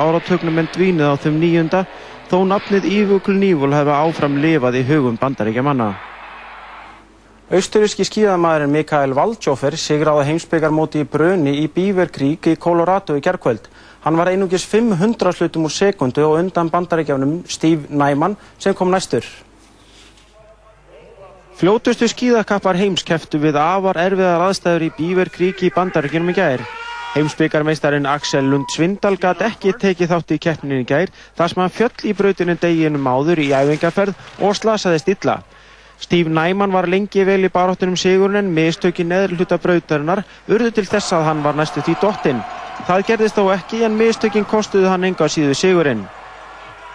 áratögnum en dvínið á þeim nýjunda þó nafnið Ívukl Nívul hefði áfram lifað í hugum bandaríkja manna. Austuríski skíðamæðurinn Mikael Waldjófer sigraði heimsbyggarmóti í Brunni í Beaver Creek í Colorado í gerðkvöld. Hann var einungis 500 slutum úr sekundu og undan bandaríkjafnum Steve Nyman sem kom næstur. Fljótustu skíðakappar heims keftu við afar erfiðar aðstæður í Beaver Creek í bandaríkjunum í gær. Heimsbyggarmeistarinn Axel Lund Svindal gæti ekki tekið þátt í keppninu í gær þar sem hann fjöll í brautinu deginum áður í æfingarferð og slasaðist illa. Steve Nyman var lengi vel í baróttunum sigurinn en mistöki neður hluta brautarinnar urðu til þess að hann var næstu því dottinn. Það gerðist þó ekki en mistökin kostuðu hann enga síðu sigurinn.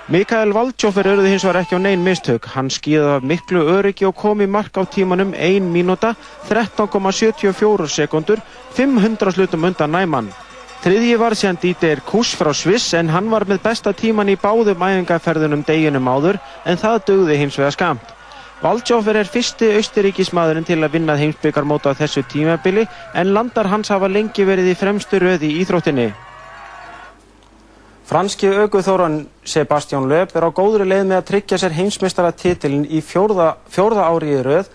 Mikael Waldjófer auðvitað hins var ekki á neyn mistök. Hann skíði af miklu öryggi og kom í mark á tímanum 1 mínúta, 13,74 sekundur, 500 slutum undan næmann. Þriðji var síðan Dieter Kuss frá Sviss en hann var með besta tíman í báðum æfingarferðunum deginum áður en það dögði hins vega skamt. Waldjófer er fyrsti austuríkismadurinn til að vinna heimsbyggarmóta á þessu tímabili en landar hans hafa lengi verið í fremstu röði í íþróttinni. Franski aukuþóran Sebastian Loeb er á góðri leið með að tryggja sér heimsmeistaratitilin í fjórða, fjórða ári í rauð.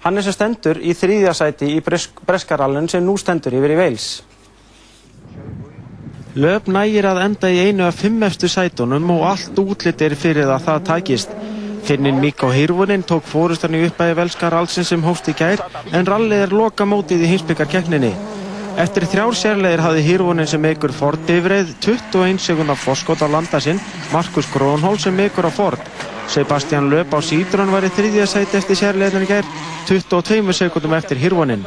Hann er sem stendur í þrýðja sæti í Breskarallin sem nú stendur yfir í Veils. Loeb nægir að enda í einu af fimm eftir sætunum og allt útlitir fyrir að það takist. Finnin Mikko Hirvonin tók fórustan í uppæði Velskarallsin sem hóst í gær en rallið er loka mótið í heimsbyggarkeppninni. Eftir þrjár sérlegir hafði Hirvonin sem eigur Ford bifreið 21 sekund af forskot á landa sinn, Markus Grónhól sem eigur á Ford. Sebastian Löp á Sítrón var í þriðja sæti eftir sérlegin í gær, 22 sekundum eftir Hirvonin.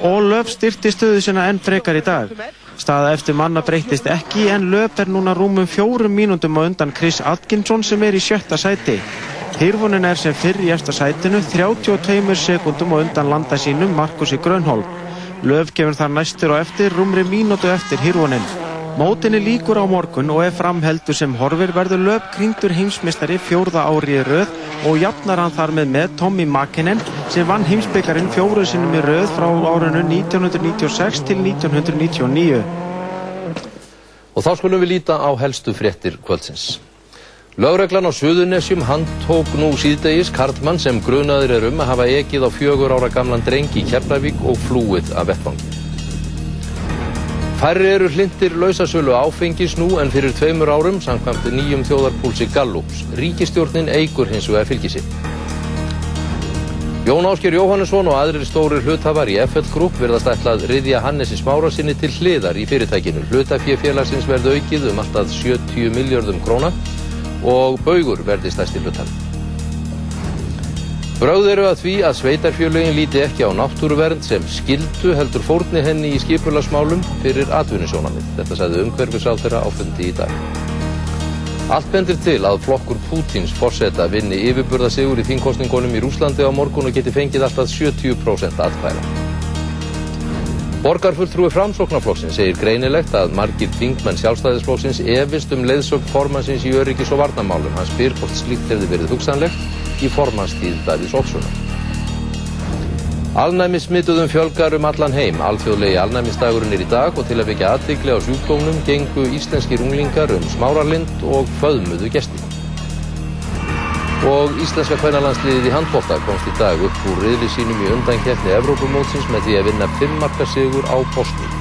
Og Löp styrti stöðu sinna enn frekar í dag. Staða eftir manna breytist ekki en Löp er núna rúmum fjórum mínúndum á undan Chris Atkinson sem er í sjötta sæti. Hirvonin er sem fyrr í eftir sætinu 32 sekundum á undan landa sínum Markusi Grönhól. Löf gefur þar næstur og eftir rúmri mínútu eftir Hirvonin. Mótinni líkur á morgun og ef framheldur sem horfir verður Löf kringdur heimsmystari fjórða ári í röð og jafnar hann þar með með Tommy Makinen sem vann heimsbyggarinn fjóruð sinnum í röð frá árunnu 1996 til 1999. Og þá skulum við líta á helstu fréttir kvöldsins. Lögreglan á Suðunesjum handtók nú síðdegis Karlmann sem grunaður er um að hafa ekið á fjögur ára gamlan dreng í Keflavík og flúið af vettvangi. Færri eru hlindir lausasölu áfengis nú en fyrir tveimur árum samkvæmt nýjum þjóðarpúlsi Gallups. Ríkistjórnin eigur hins vegar fylgisi. Jón Ásker Jóhannesson og aðrir stórir hlutafar í FL Group verðast ætlað riðja Hannesi Smára sinni til hliðar í fyrirtækinu. Hlutafélagsins verði aukið um alltaf 70 miljardum króna og baugur verði stærsti hlutan. Bröð eru að því að sveitarfjölögin líti ekki á náttúruvernd sem skildu heldur fórni henni í skipularsmálum fyrir atvinnisjónamið. Þetta sagði umhverfisráð þeirra áfundi í dag. Allt bendir til að flokkur Pútins forsetta vinni yfirburðasigur í þingkostningunum í Rúslandi á morgun og geti fengið alltaf 70% atkvæða. Borgarfulltrúi framsóknarflokksins segir greinilegt að margir þingmenn sjálfstæðisflokksins efist um leiðsögn formansins í öryggis og varnamálum. Hann spyr hvort slíkt hefði verið hugsanlegt í formanstíð Davíðs Olssonar. Alnæmi smituðum fjölgar um allan heim. Alþjóðlegi alnæmistagurinn er í dag og til að vekja aðtikli á sjúkdómnum gengu íslenski runglingar um smáralind og föðmuðu gesti. Og íslenska kvænalandsliðið í handbólta komst í dag upp úr riðli sínum í undankeppni Evrópumótsins með því að vinna 5 marka sigur á Bosníu.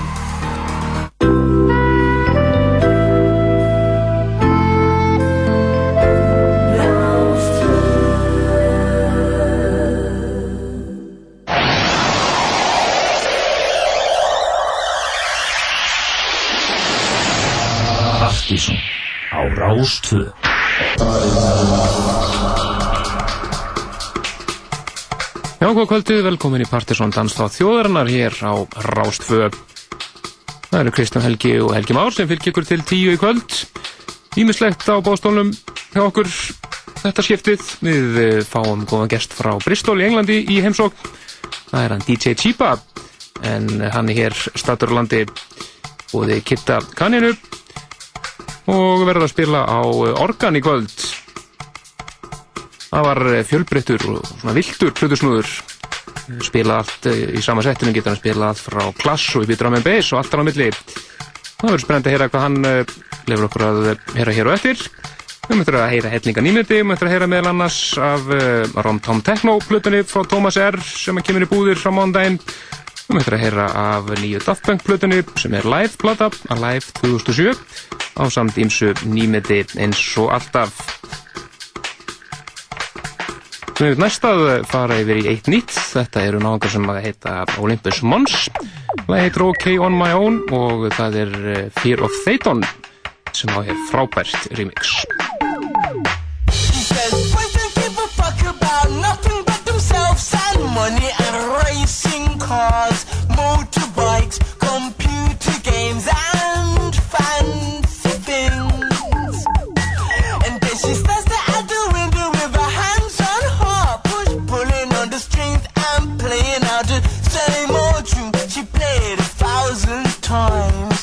Partíson á Rástvö Já, hvað kvöldið, velkomin í Partíson Danstáð þjóðarinnar hér á Rástvö Það eru Kristján Helgi og Helgi Már sem fylgir ykkur til tíu í kvöld. Ímislegt á bóstólum hjá okkur þetta skiptið. Við eh, fáum góðan gest frá Bristol í Englandi í heimsók Það er hann DJ Chiba en hann er hér staturlandi og þið kitta kanninu og verður að spila á organ í kvöld Það var eh, fjölbryttur og svona viltur plötusnúður. Spila allt eh, í sama settinu, getur hann spila allt frá klass og upp í drum and bass og allt hann á milli. Það verður spennandi að heyra hvað hann eh, lefur okkur að heyra hér og eftir. Við möttum að heyra hellinga nýmyndi, við möttum að heyra meðal annars af uh, Rom Tom Techno plötunni frá Thomas R. sem er kemur í búðir frá mondaginn. Við möttum að heyra af nýju Daft Punk plötunni sem er live plata, að live 2007 á samt ímsu nýmyndi eins og alltaf. Svo er næst að fara yfir í eitt nýtt. Þetta eru náðungar sem að heita Olympus Mons. Það heitir OK On My Own og það er eh, Fear of Theton sem á hér frábært remix. Money and racing cars time.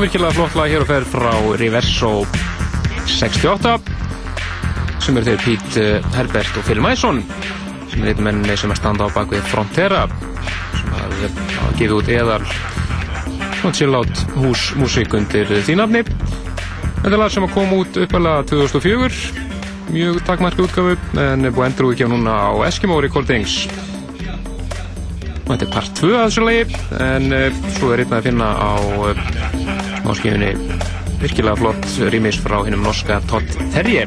Var virkilega flott lag hér og fer frá Reverso 68 sem eru þeir Pete eh, Herbert og Phil Mason sem er eitthvað menni sem er standa á bakvið Frontera sem hafa hafa gefið út eðal svona chill out hús músík undir því nafni. Þetta lag sem kom út uppalega 2004 mjög takmarki útgafu en er búið endur útgjáð núna á Eskimo Recordings. Og þetta er part 2 að þessu lagi en uh, svo er einn að finna á uh, máskifinni virkilega flott rýmis frá hinnum norska Todd Terje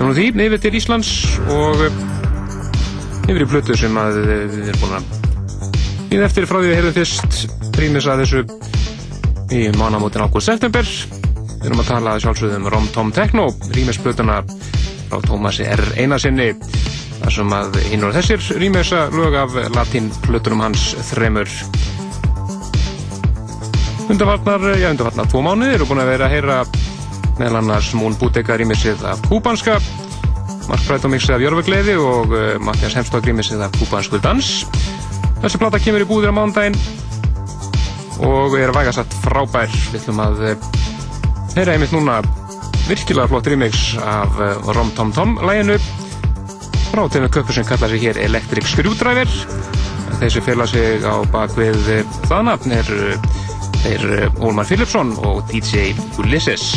en nú því, yfir til Íslands og uh, yfir í plötu sem að við erum búin að við eftir frá því við heyrðum fyrst. Rýmis að þessu í mánamótin ágúst september. Við erum að tala sjálfsögðum Rom Tom Techno rýmisplötuna frá Tómasi R. Einarsinni þar sem að hinn og þessir rýmesa lög af latínflutunum hans þremur undarfarnar, já undarfarnar tvo mánuðir. Eru búin að vera að heyra meðal annars Mún Búteka rýmisið af kúbanska Mark Brætomixið af Jörgvegleiði og uh, Mattias Hemstók rýmisið af kúbansku dans. Þessi plata kemur í búðir á mándaginn og er vægasatt frábær. Við ætlum að uh, heyra einmitt núna virkilega flott remix af uh, Rom Tom Tom læginu frá tegum köpur sem kalla sig hér Electric Screwdriver. Þessi fela sig á bakvið það nafn er þeir uh, Ómar Philipsson og DJ Ulysses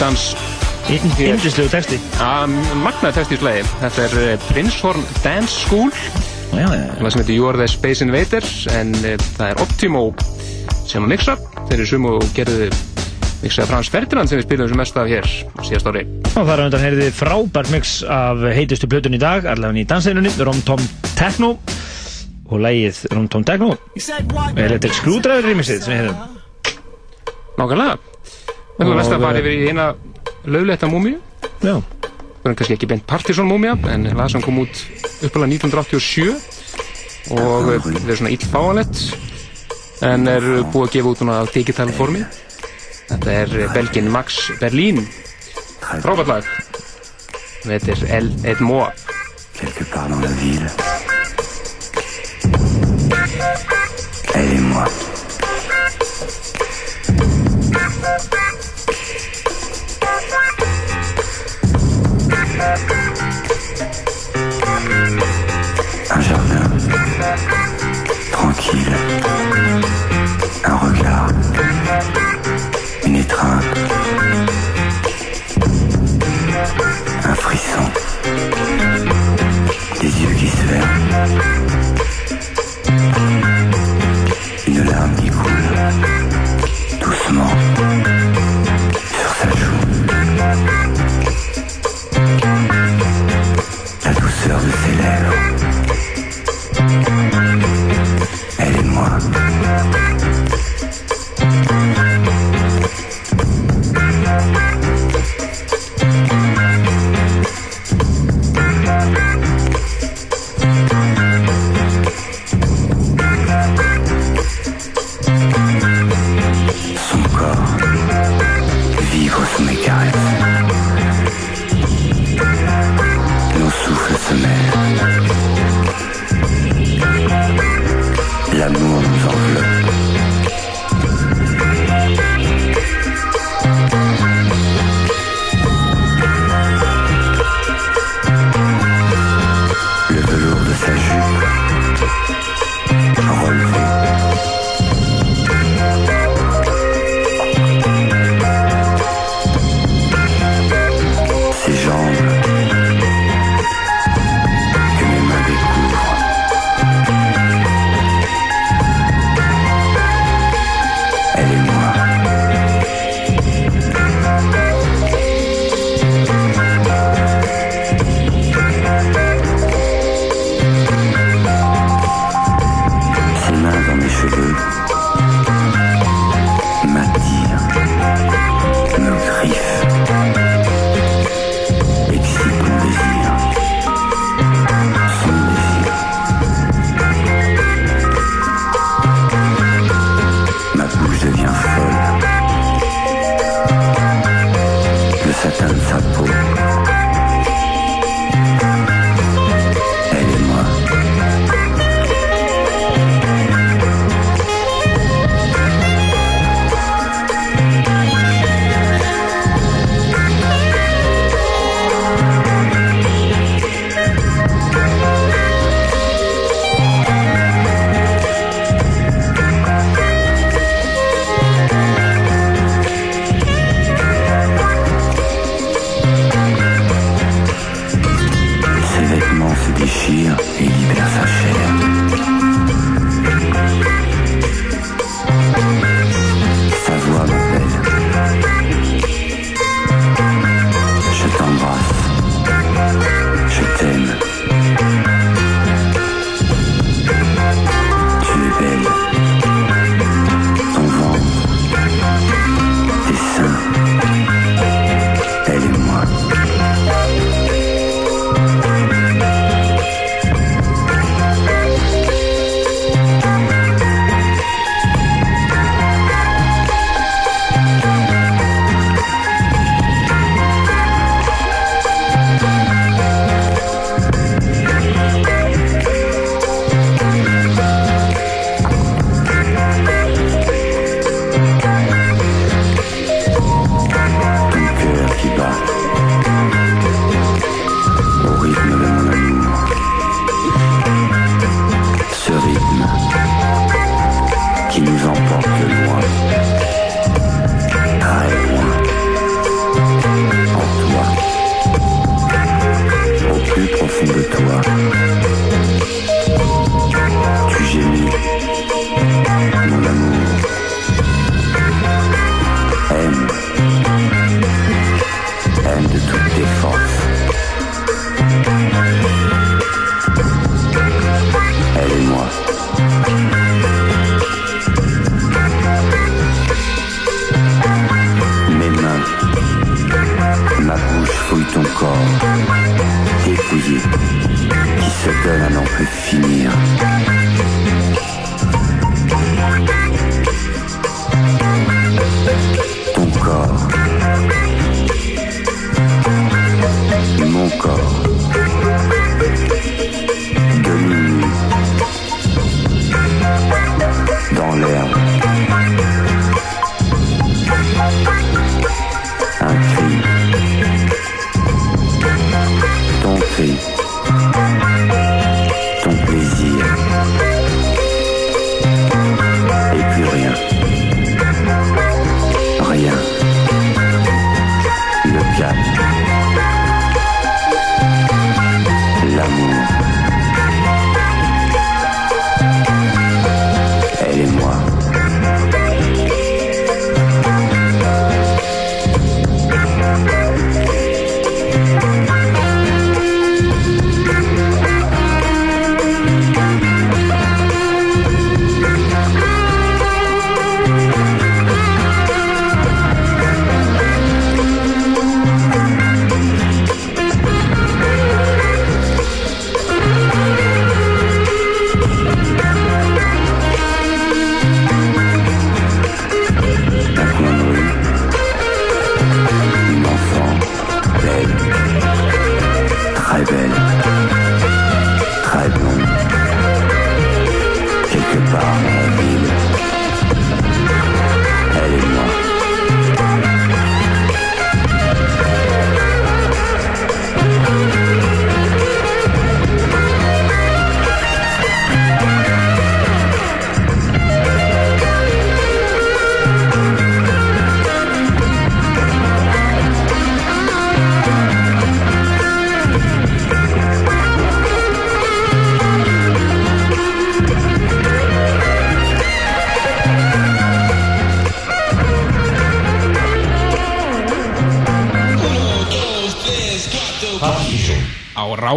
dans Indislegu texti. Að magnaði texti í slæði Þetta er eh, Princehorn Dance School. Já, já, Það sem heitir You Are The Space Invader en eh, það er Optimo sem að mixa. Þeir eru sumu og gerðu mixaði Frans Ferdinand sem við spilum sem mest af hér síðast ári. Og þar á undan heyrði frábært mix af heitustu plötun í dag, allavega í dansinunni, Rom Tom Techno. Og lægið Rom Tom Techno Electric Screwdriver remixið sem við heyrðum. Nákvæmlega Við höfum mest að fara yfir í eina lögletta múmiu. Já. Það er kannski ekki beint Partiðsson múmia, en lasan kom út uppalega 1987 og eh, verður svona illfáanett, en er búið að gefa út svona á digital formi. Þetta er eh, belgin Max Berlin. Frábært lag. Þetta er El Edmoa. Quelque part dans la ville Elle et moi Thank you. Un jardin tranquille.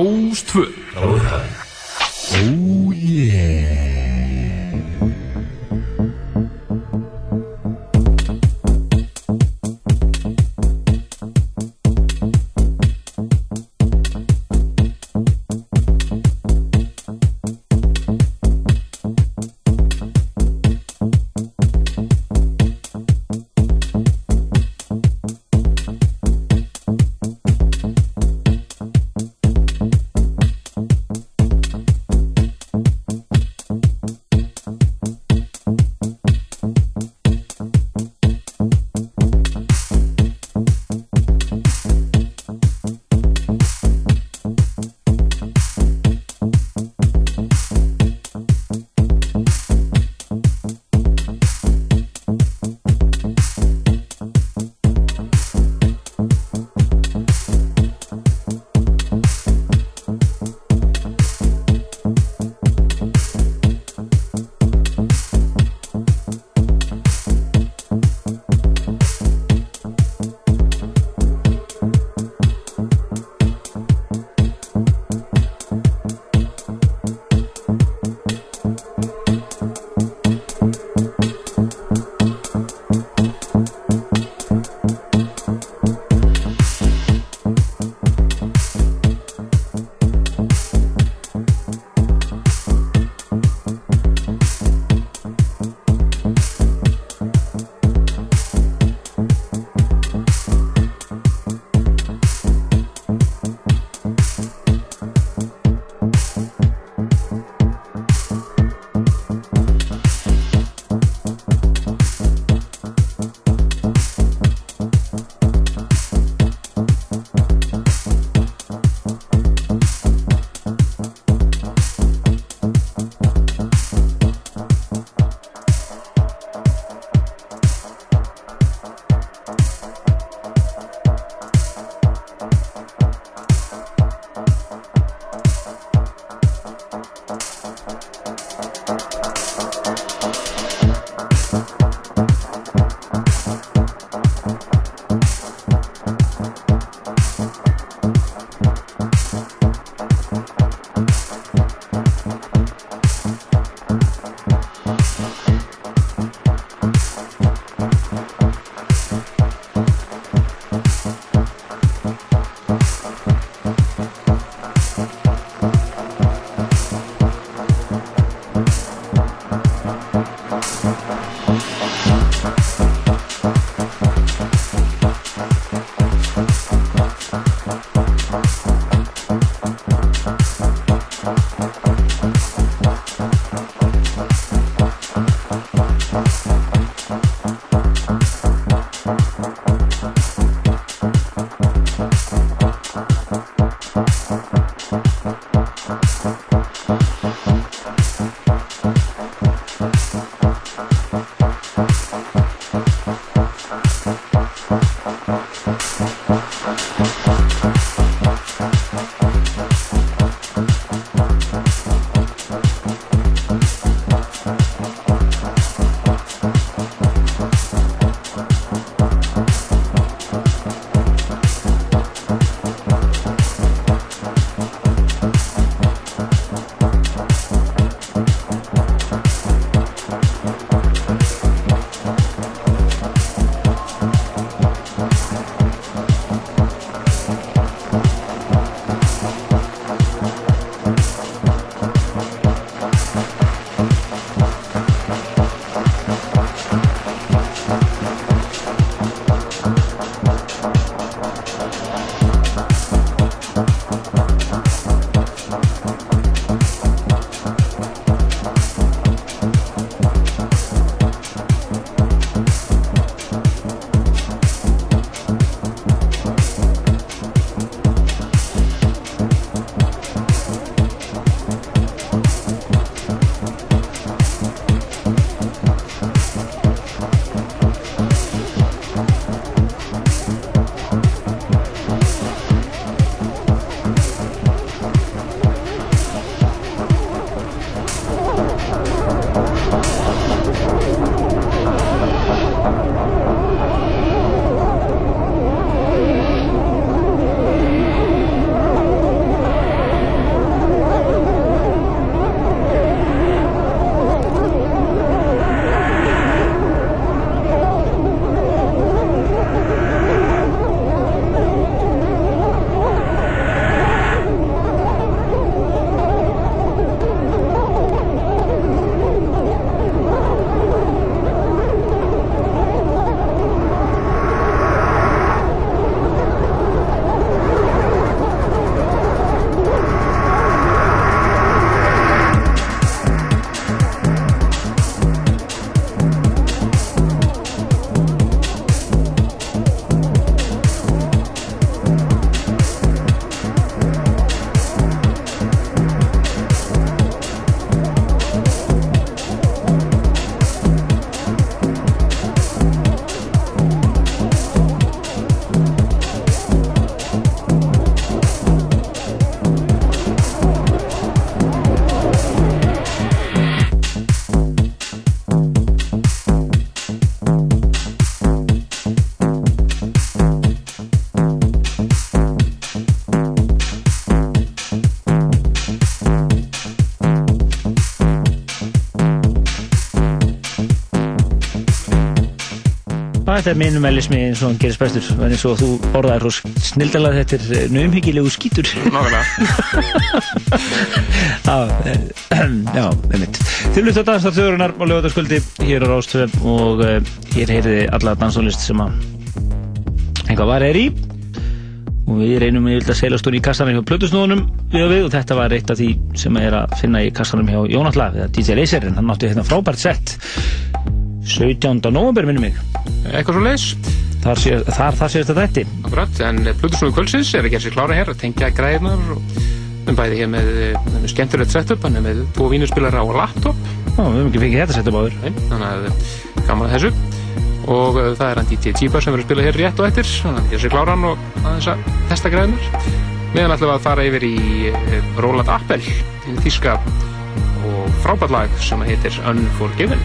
Á þetta er minimelismi eins og hann gerist bestur en eins og þú orðaðir svo snildalega þetta er eh, naumhyggilegu skítur. Já, eh, já, einmitt. Þið lutt á dansar þjóðurinnar og lögataskvöldi hér á Rástöð og uh, hér heyriði alla danstónlist sem að einhvað var er í. Og við reynum yfir að seilast hún í kassanum hjá Plutusnóðunum við og við og þetta var eitt af því sem er að finna í kassanum hjá Jónatla DJ Laser en hann átti hérna frábært sett. 17. november minnum mig Eitthvað svo leis. þar, sé, þar, þar sést þetta þetta Akkurat, en Plutusnúi kvöldsins er að gera sér klára hér að tengja græðnar og við bæði hér með, eh, með skemmtilegt setup, hann er með búið vínuspilara á laptop, Já, við höfum ekki fengið þetta setja báður Nei, þannig að eh, gaman að þessu og það er hann DJ Típa sem verður að spila hér rétt og eftir, þannig að gera sér klára hann og aðeins að testa græðnar. Meðan við að fara yfir í Roland Appel, í þíska og frábært lag sem heitir Unforgiven.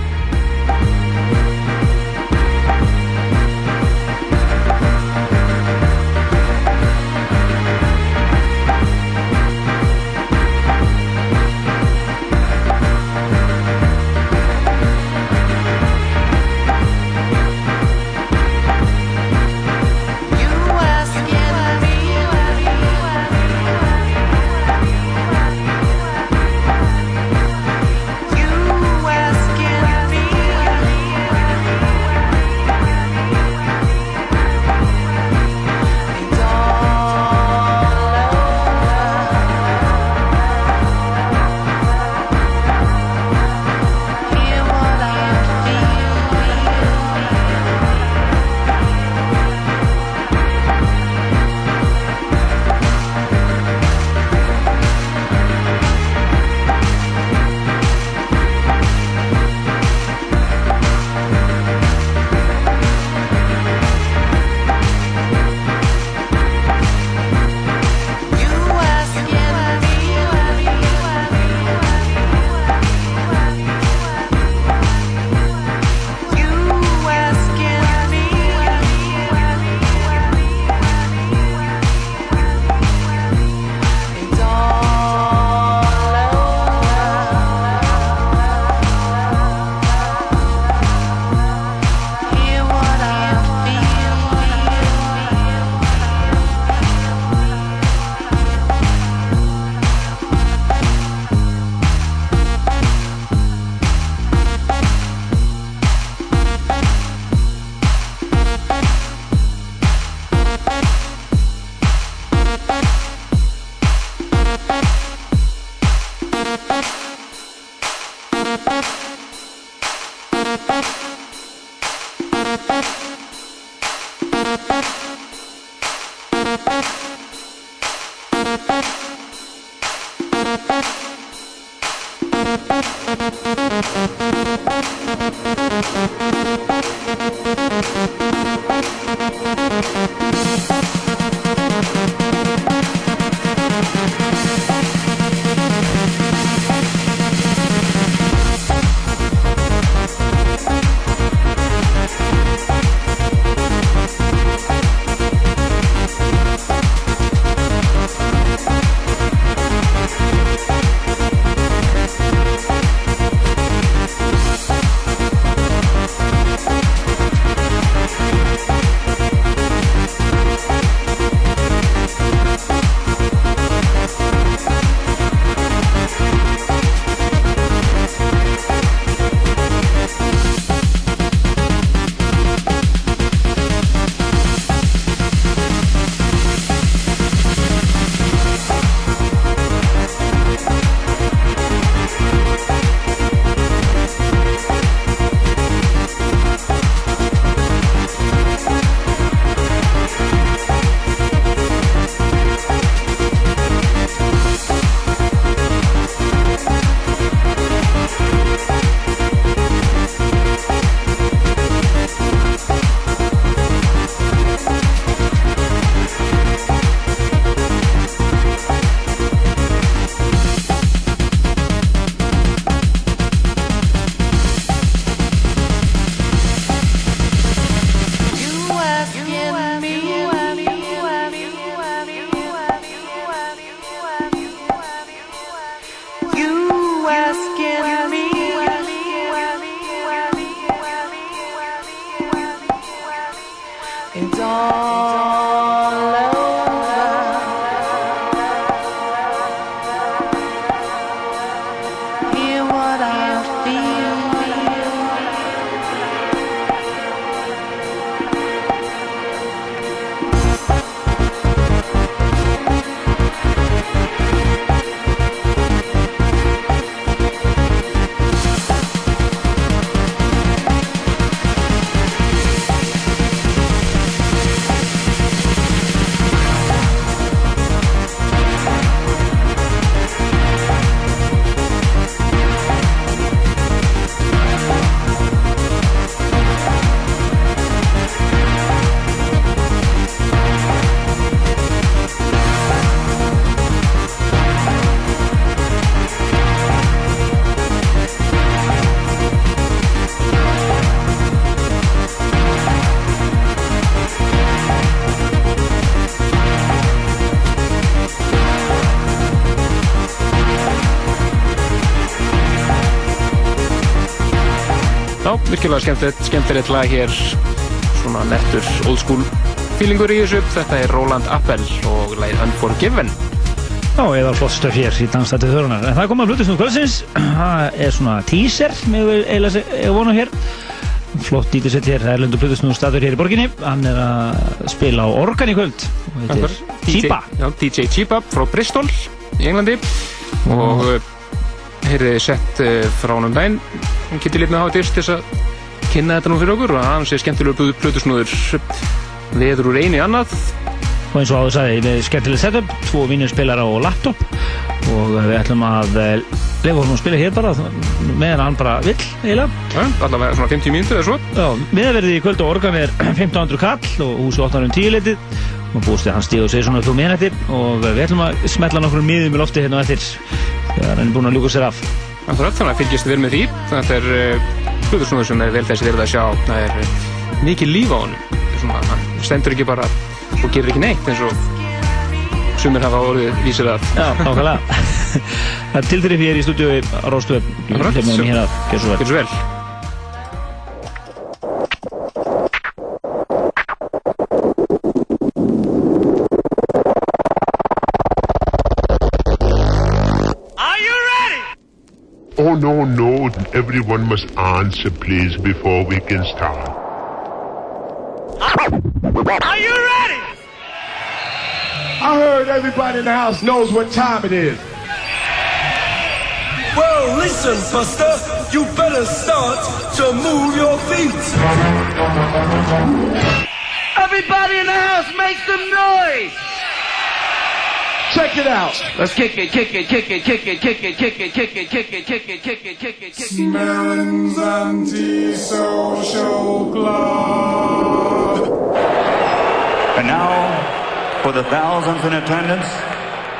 Virkilega skemmtilegt, skemmtilegt lag hér, svona nettur old school feelingur í þessu. Þetta er Roland Appel og lagið Unforgiven. Já, eða flott stöf hér í Dansstættu þörunar. En það er komið að Bluetooth kvöldsins. Það er svona teaser, með eiginlega vona hér. Flott dítisett hér, Erlendur Bluetooth staður hér í borginni. Hann er að spila á organ í kvöld. Og heitir Chiba. Já, DJ Chiba frá Bristol í Englandi og uh, heyrði sett uh, frá honum daginn. Hann getur litið með að hafa dyrst þess að kynna þetta nú fyrir okkur og hann sé skemmtilegur Bluetooth-snúður veður úr einu í annað. Og eins og áður sagði, við skemmtileg setup, tvo vínirspilara og laptop. Og við ætlum að eh, lefa honum að spila hér bara, meðan hann bara vill, eiginlega. Ja, allavega svona 50 mínútur eða svo. Já, miðaverðið í kvöld og organ er 1500 kall og húsi 810 litið og bústið hann stíð og segir svona þú minnætti og við ætlum að smetla nokkur miðum í lofti hérna á eftir þegar hann er búinn að ljúka sér af þannig að fylgjast vel með því. Þetta er Bluetooth-snúður sem er vel þessi verið að sjá. Það er uh, mikið líf á honum. Hann stendur ekki bara og gerir ekki neitt eins og sumir hafa orðið vísir að. Já, nákvæmlega Það er tilþrif hér í stúdíu á Róstöð Akkurat. Hljófum hér að gera svo vel Gjör svo vel. Everyone must answer, please, before we can start. Are you ready? I heard everybody in the house knows what time it is. Well, listen, Buster, you better start to move your feet. Everybody in the house, make some noise. Check it out. Let's kick it, kick it, kick it, kick it, kick it, kick it, kick it, kick it, kick it, kick it, kick it, kick it. Melon's anti-social club. And now, for the thousands in attendance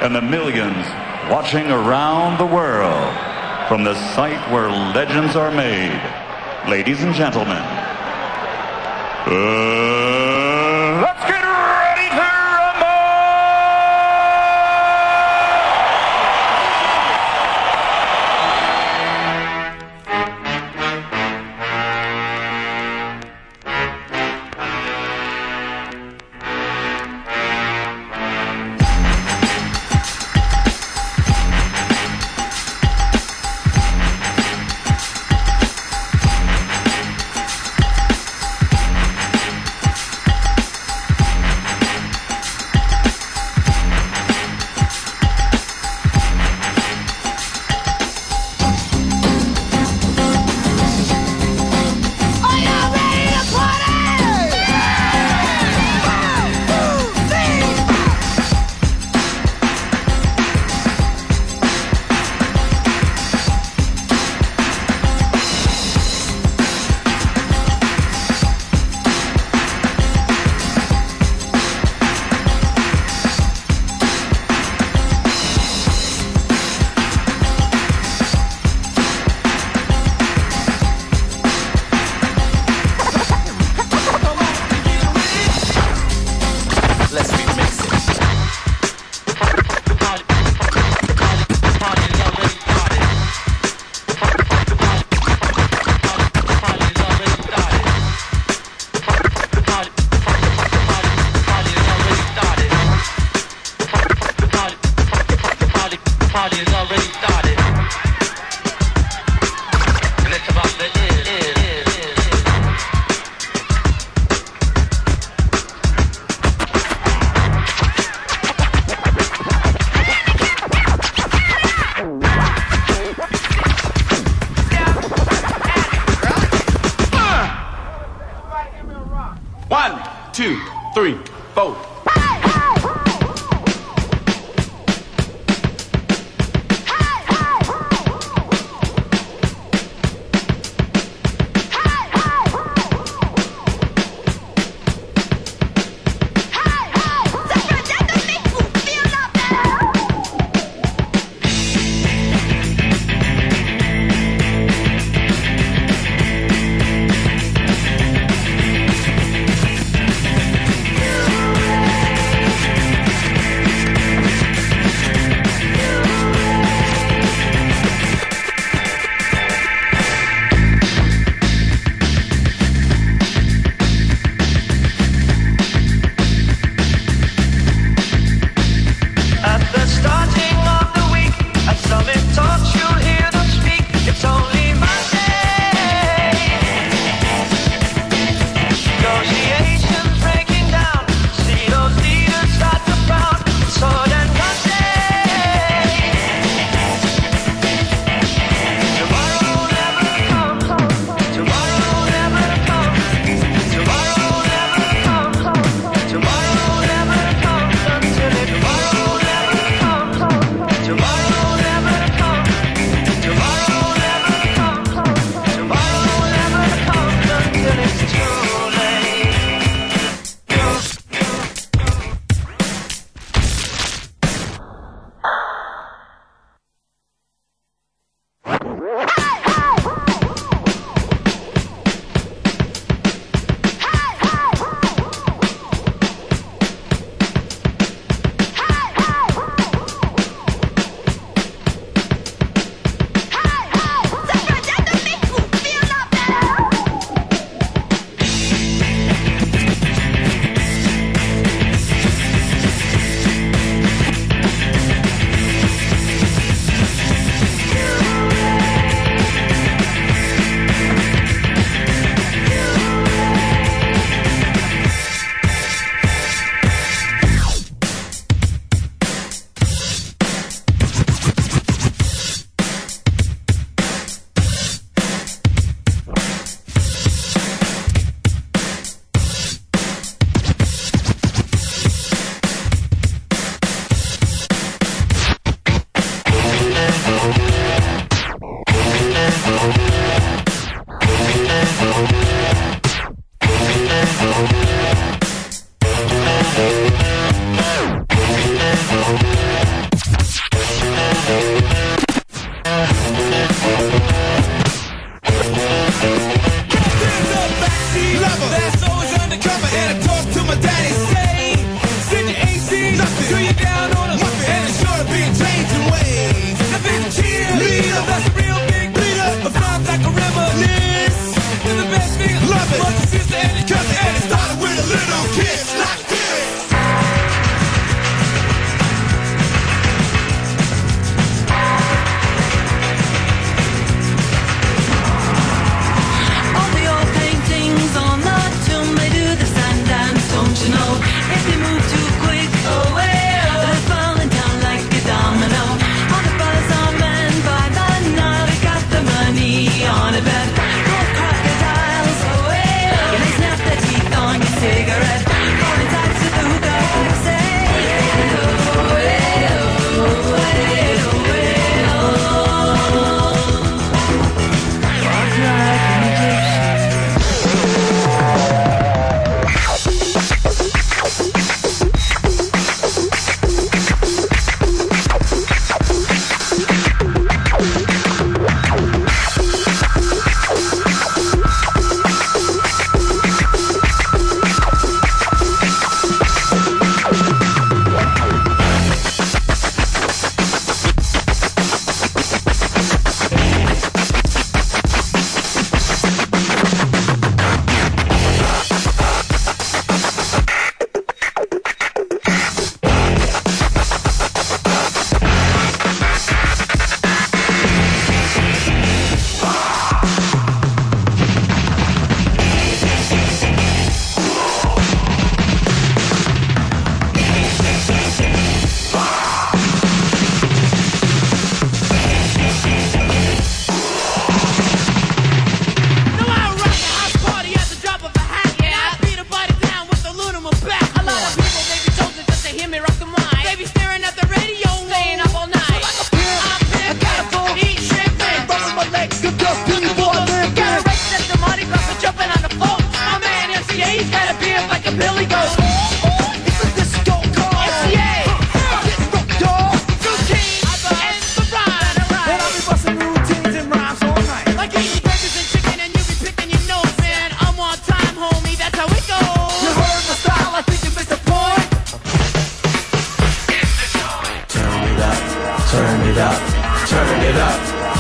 and the millions watching around the world from the site where legends are made, ladies and gentlemen, uh,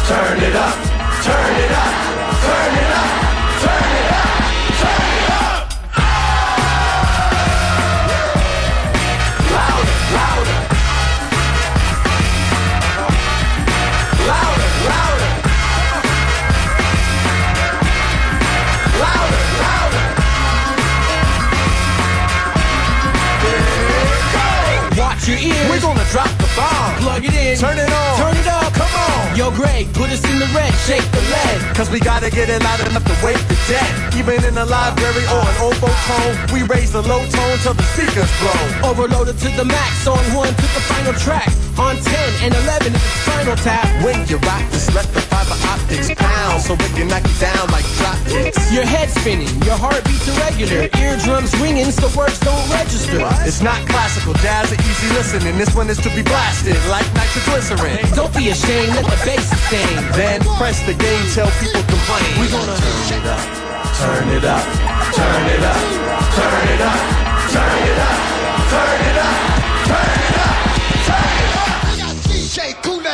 turn it up, turn it up, turn it up, turn it up, turn it up. Louder, louder. Louder, louder. Louder, louder. Watch your ears. We're gonna drop the bomb. Plug it in. Turn it on. Turn it up. Yo, Greg, put us in the red. Shake the lead. Cause we gotta get it loud enough to wake the dead. Even in the library or an oboe tone, we raise the low tone till the speakers blow. Overloaded to the max. On one to the final track. On 10 and 11 is its final tap. When you rock, just let the fiber optics pound so we can knock you down like drop kicks. Your head spinning, your heart beats irregular, eardrums ringing so words don't register. It's not classical jazz or easy listening. This one is to be blasted like nitroglycerin. Don't be ashamed, let the bass sustain. Then press the gain tell people complain. We're gonna turn it up, turn it up, turn it up, turn it up, turn it up, turn it up,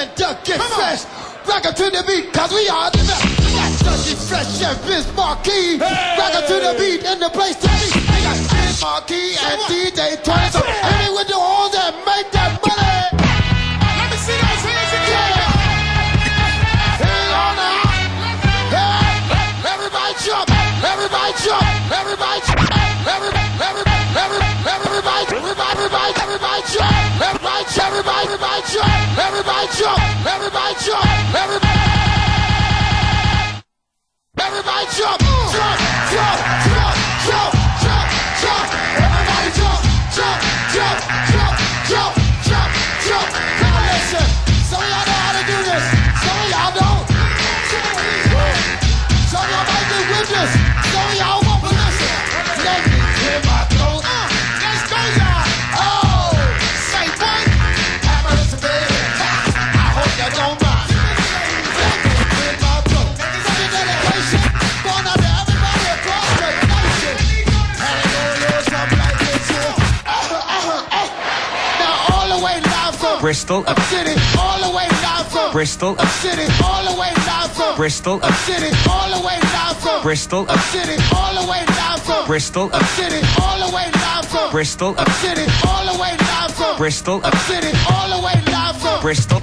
and Duck get fresh. Rock it to the beat, cause we are the best. We got Dusty Fresh and Vince Marquis. Rock it to the beat and the place to be. We got Vince Marquis and DJ Tony. So any with the all that make that money. Everybody, everybody, jump. Everybody jump. Everybody jump. Everybody. Everybody jump. Jump, jump, jump, jump, jump, jump. Everybody jump, jump, jump, jump, Bristol, up. city, all the way live from Bristol, up. City, all the way live from Bristol, up. city, all the way live from Bristol, up. City, all the way live from Bristol, up. City, all the way live from Bristol, up. City, all the way live from Bristol, up. City, all the way live from Bristol,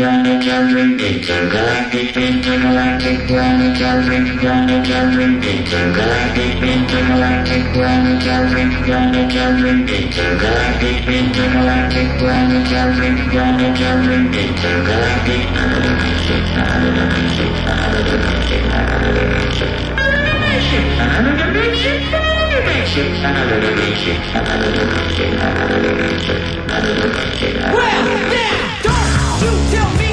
Planetary Intergalactic Intergalactic Planetary Planetary Intergalactic Intergalactic Planetary Planetary Intergalactic Intergalactic Planetary Planetary Intergalactic Well, now! You tell me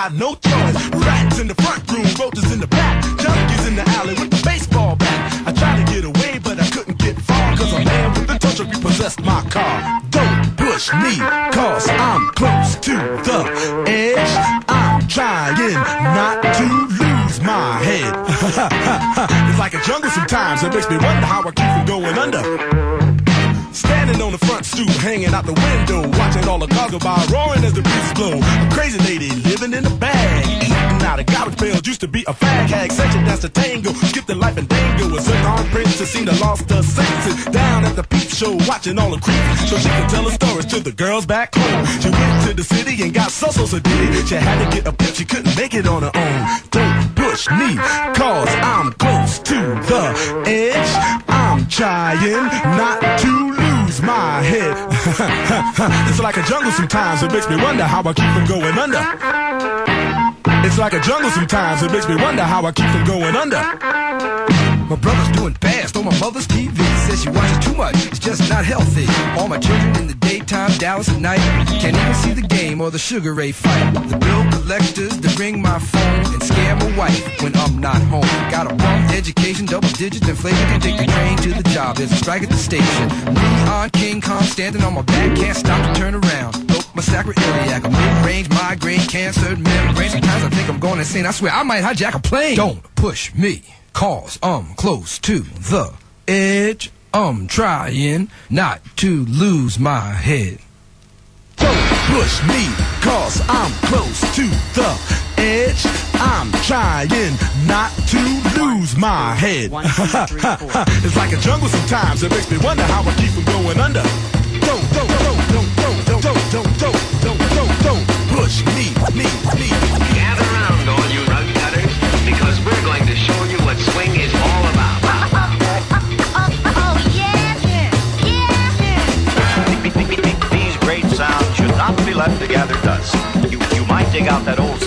got no choice. Rats in the front room, roaches in the back. Junkies in the alley with the baseball bat. I tried to get away, but I couldn't get far. Cause a man with a tow truck repossessed my car. Don't push me, cause I'm close to the edge. I'm trying not to lose my head. it's like a jungle sometimes. It makes me wonder how I keep from going under. Standing on the front stoop, hanging out the window, watching all the cars go by, roaring as the breeze blow. Be a fag hag, a dance to tango, Skip the life and. A zircon princess seemed to lost her senses. Down at the peep show, watching all the creeps, so she can tell her stories to the girls back home. She went to the city and got so so so. She had to get a pimp, she couldn't make it on her own. Don't push me, cause I'm close to the edge. I'm trying not to lose my head. it's like a jungle sometimes, it makes me wonder how I keep from going under. It's like a jungle sometimes, it makes me wonder how I keep from going under. My brother's doing fast on my mother's TV. Says she watches too much, it's just not healthy. All my children in the daytime, Dallas at night. Can't even see the game or the Sugar Ray fight. The bill collectors, that ring my phone and scare my wife when I'm not home. Got a bum education, double digits, inflation. Can take the train to the job. There's a strike at the station. Neon King Kong standing on my back, can't stop to turn around. My sacroiliac, a mid-range migraine, cancer, membrane. Sometimes I think I'm going insane. I swear I might hijack a plane. Don't push me, cause I'm close to the edge. I'm trying not to lose my head. Don't push me, cause I'm close to the edge. I'm trying not to lose my head. it's like a jungle sometimes, it makes me wonder how I keep from going under. Don't, don't, don't, push me, me, me. Gather around, all you rug cutters, because we're going to show you what swing is all about. Oh, These great sounds should not be left to gather dust. You, you might dig out that old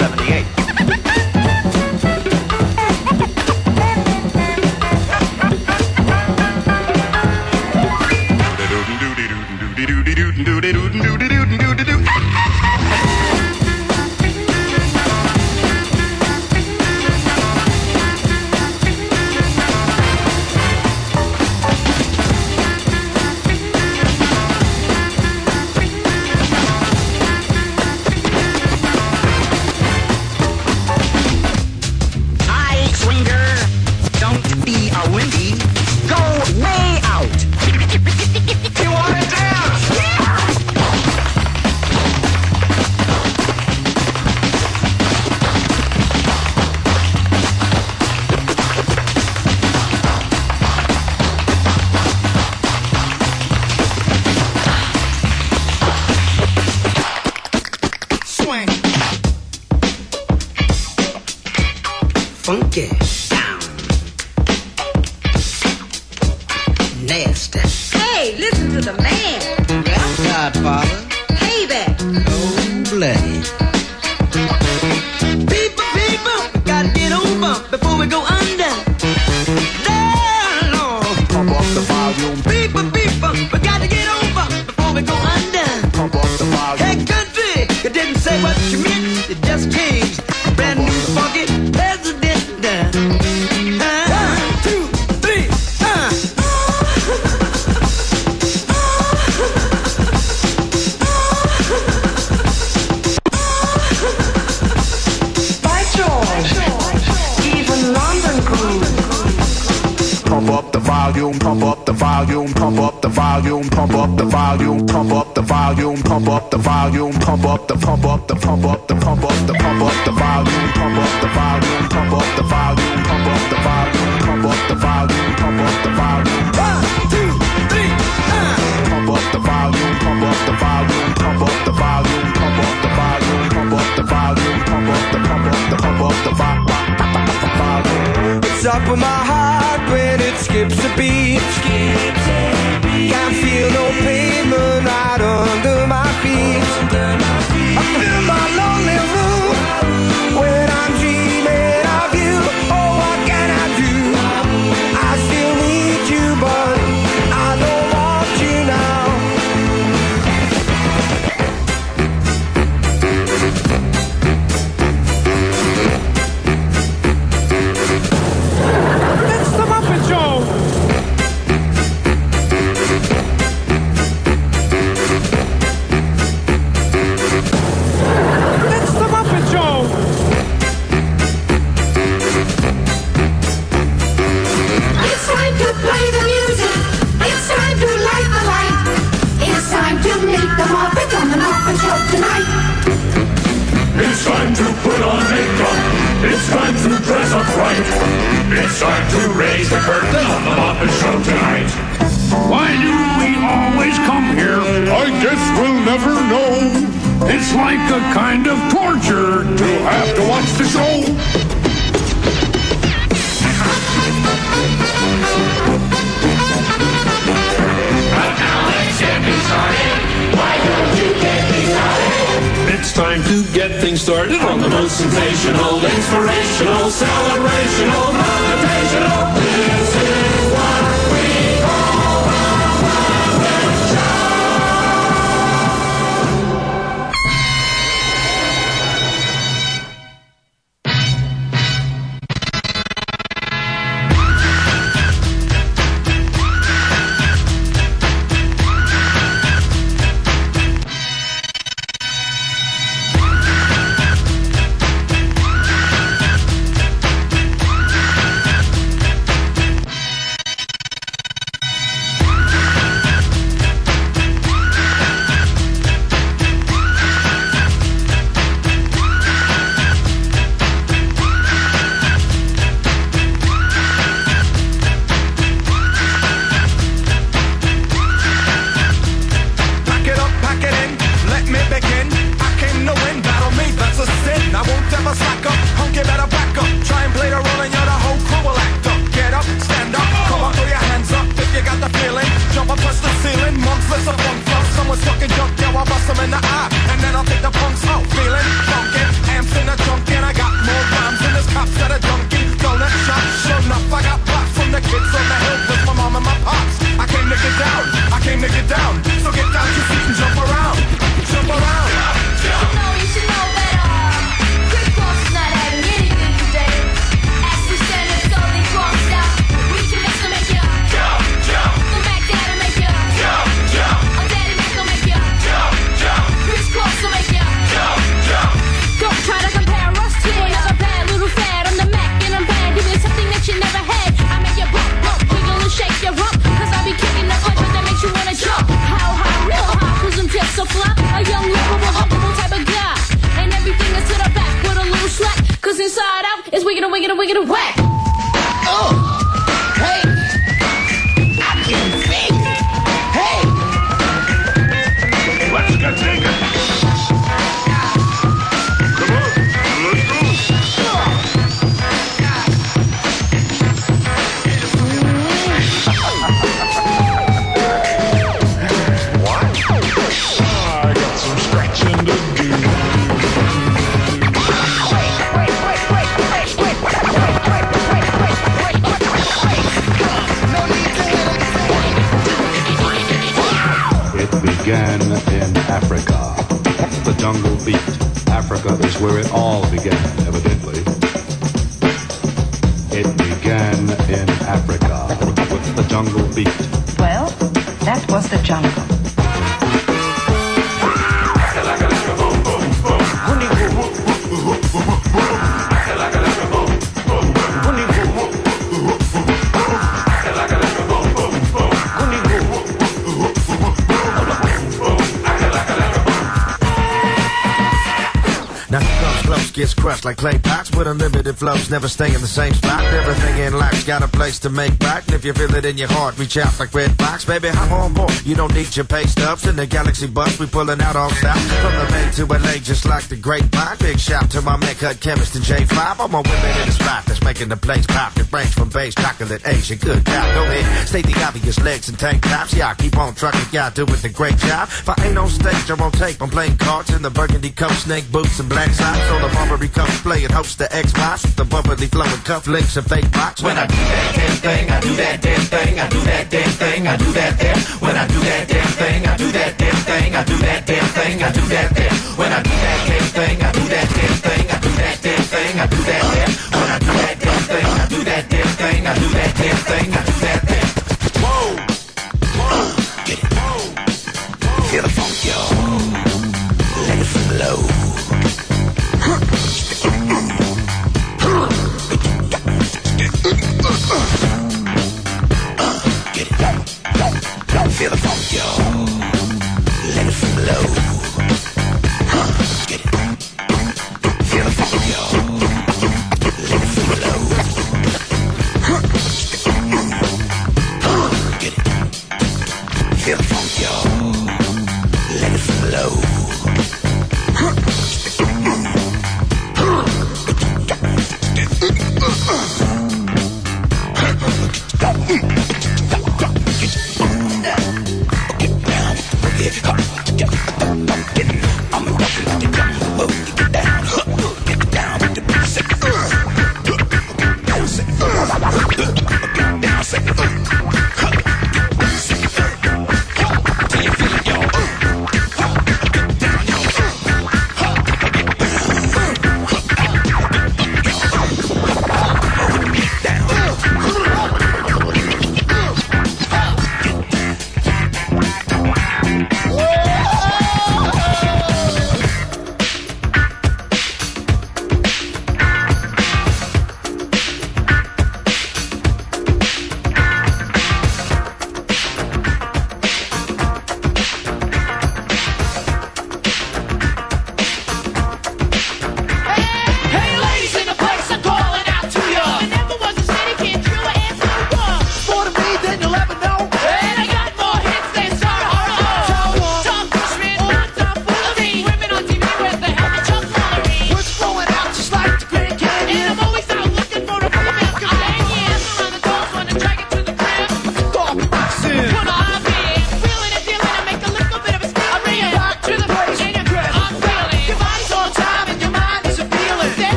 like clay pots with unlimited flows, never stay in the same spot. Everything in life's got a place to make right. And if you feel it in your heart, reach out like Red Fox, baby. Hop on board. You don't need your pay stubs in the galaxy bus. We pulling out all style from the Bay to LA, just like the Great Pine. Big shout to my man, cut chemist and J5. All my women in the spot making the place pop. It range from base chocolate, Asia, good God. Go ahead, state the obvious legs and tank tops. Yeah, I keep on trucking, y'all doing the great job. If I ain't on stage, I'm on tape. I'm playing cards in the burgundy coat, snake boots and black socks on the Marbury coast, playing host the Xbox with the bubbly flowing cufflinks and fake box. When I do that damn thing, I do that damn thing, I do that damn thing, I do that there. When I do that damn thing, I do that damn thing, I do that damn thing, I do that there. When I do that damn thing, I do that damn thing, I do that damn thing, I do that there.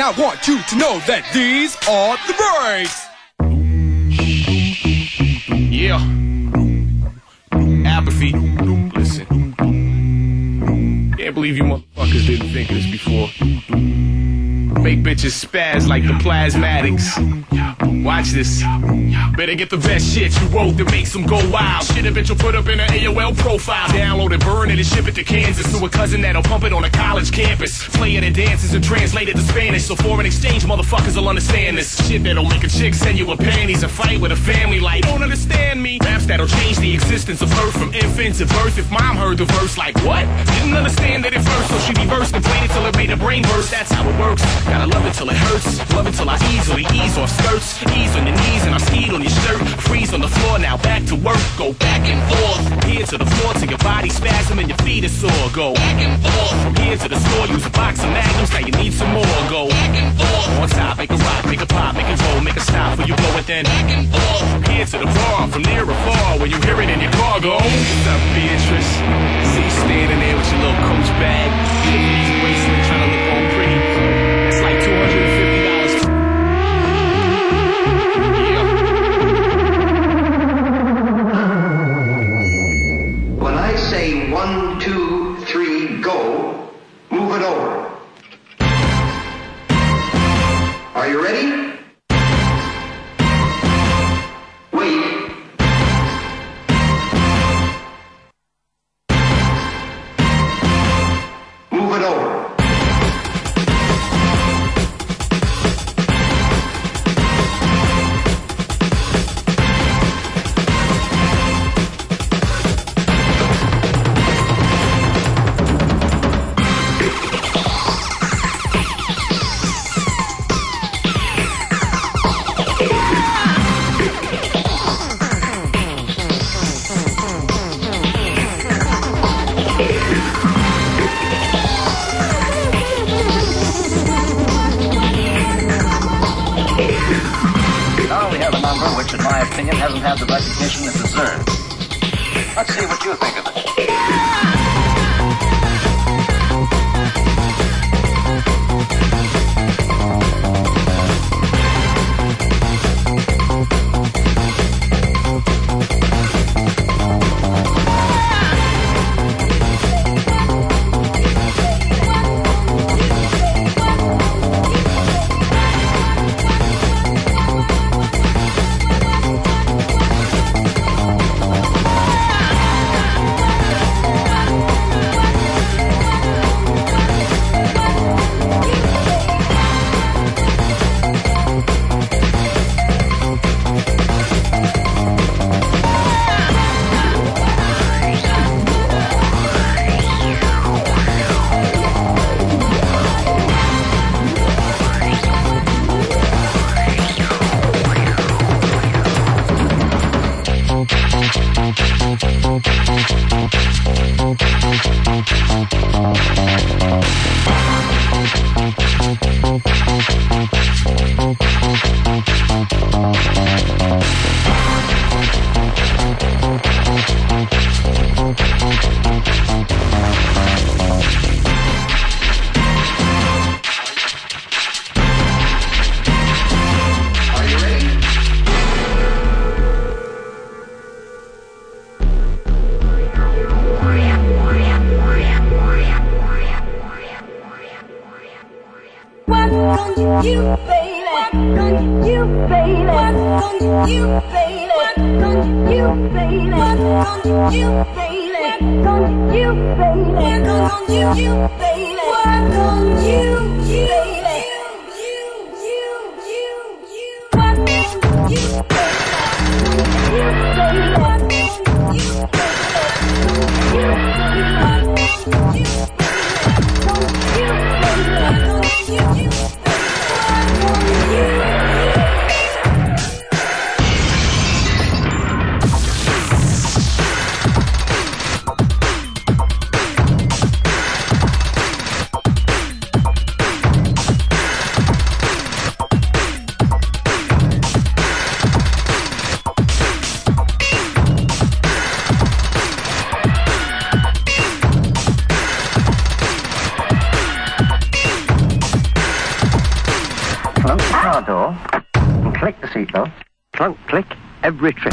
And I want you to know that these are the brakes. Yeah. Apathy. Listen. Can't believe you motherfuckers didn't think of this before. Make bitches spaz like the plasmatics. Watch this. Better get the best shit you wrote that makes them go wild. Shit a bitch will put up in an AOL profile. Download it, burn it, and ship it to Kansas to a cousin that'll pump it on a college campus. Play it in dances and translate it to Spanish. So foreign exchange motherfuckers will understand this. Shit that'll make a chick send you a panties and fight with a family like, don't understand me. Raps that'll change the existence of Earth from infant to birth. If mom heard the verse like, what? Didn't understand it at first, so she reversed and played it till it made her brain burst. That's how it works. Gotta love it till it hurts. Love it till I easily ease off skirts. Ease on your knees and I skied on your shirt. Freeze on the floor, now back to work. Go back and forth. Here to the floor till your body spasm and your feet are sore. Go back and forth. From here to the store, use a box of magnums. Now you need some more. Go back and forth. On top, make a rock, make a pop, make it roll, make a stop before you blow it then. Back and forth. From here to the bar, from near or far. When you hear it in your car, go. What's up, Beatrice? See you standing there with your little coach bag. You look easy waistline, trying to Are you ready? rich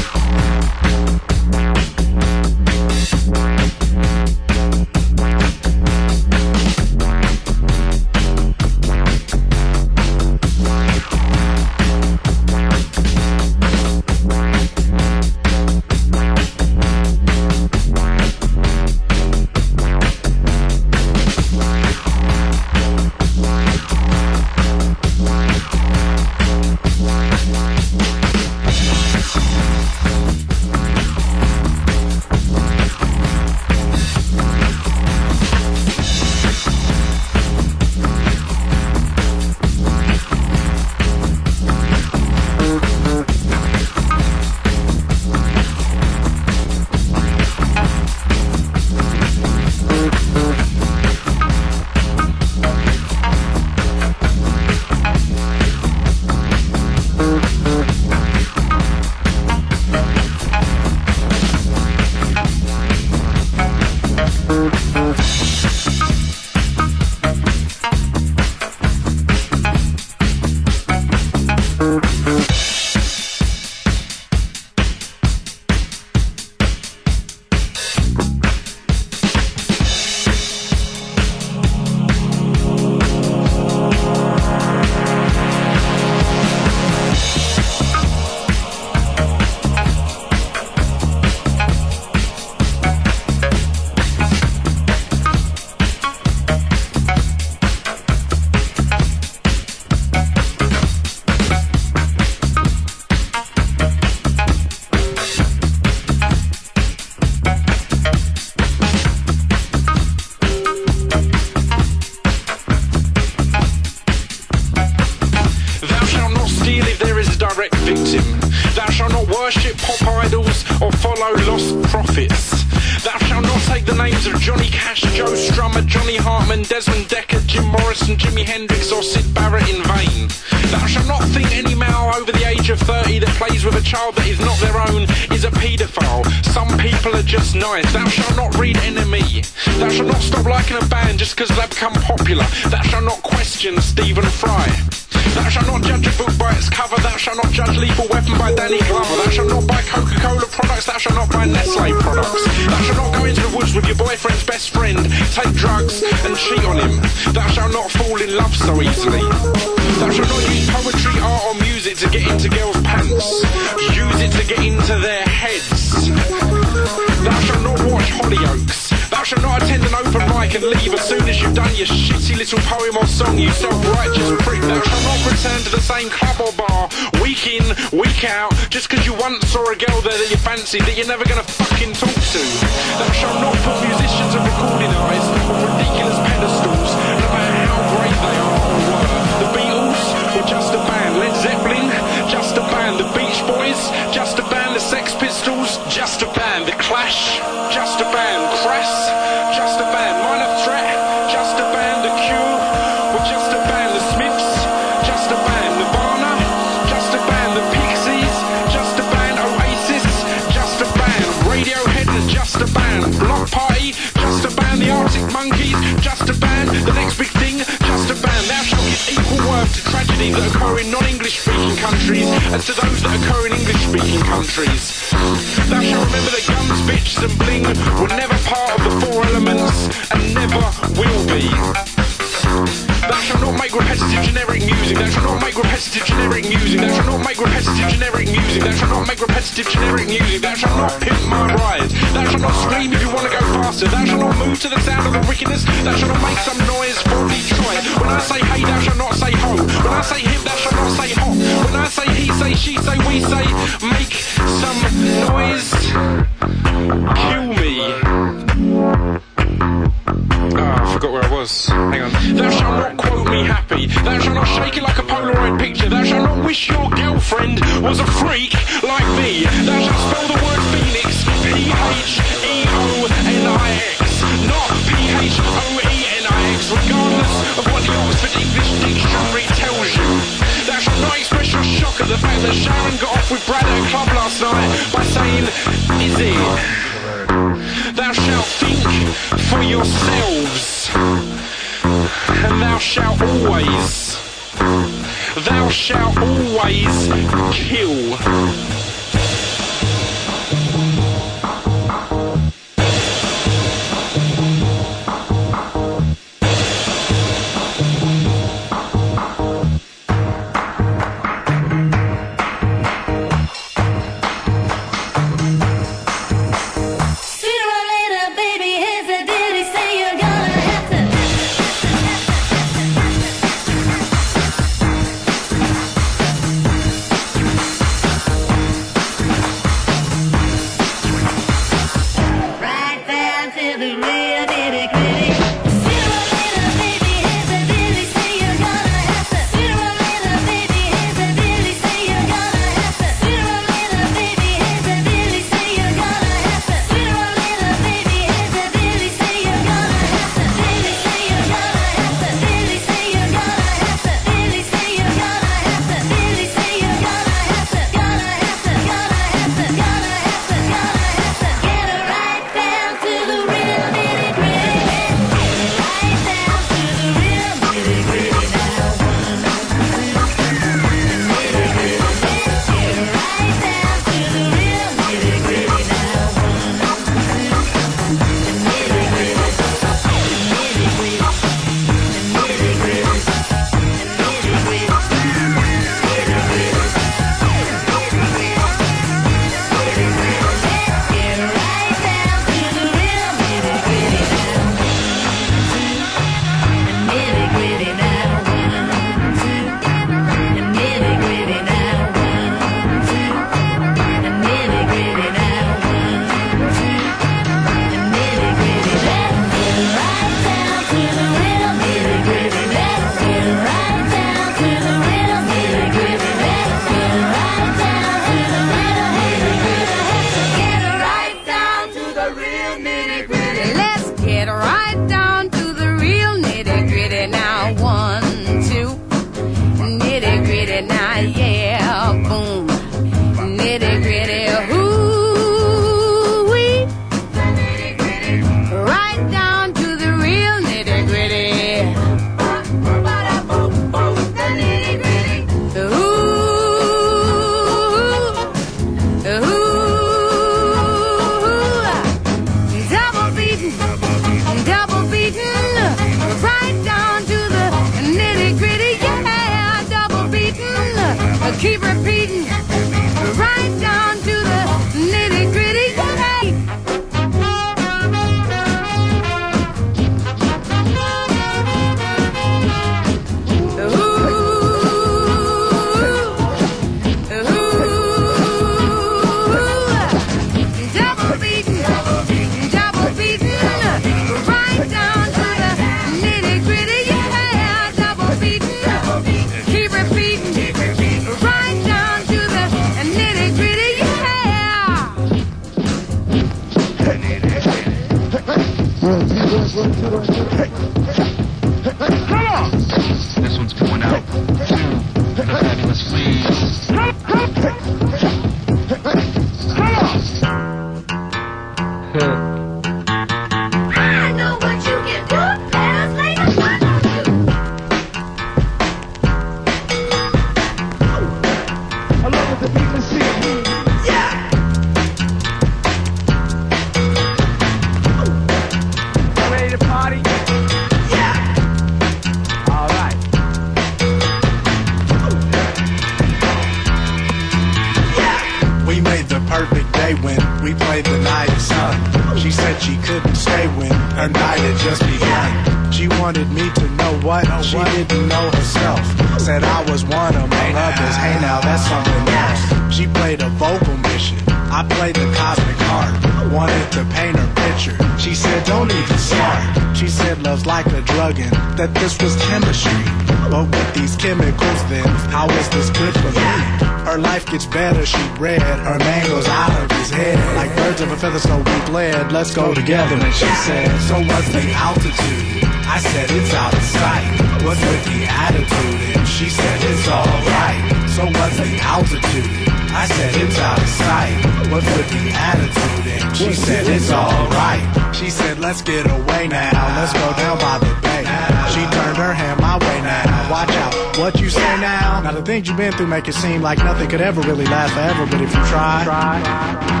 Let's go together. And she said, So what's the altitude? I said it's out of sight. What's with the attitude? And she said it's alright. So what's the altitude? I said it's out of sight. What's with the attitude? And she said it's alright. She said let's get away now. Let's go down by the bay. She turned her hand my way now. Watch out, what you say now? Now the things you've been through make it seem like nothing could ever really last forever. But if you try,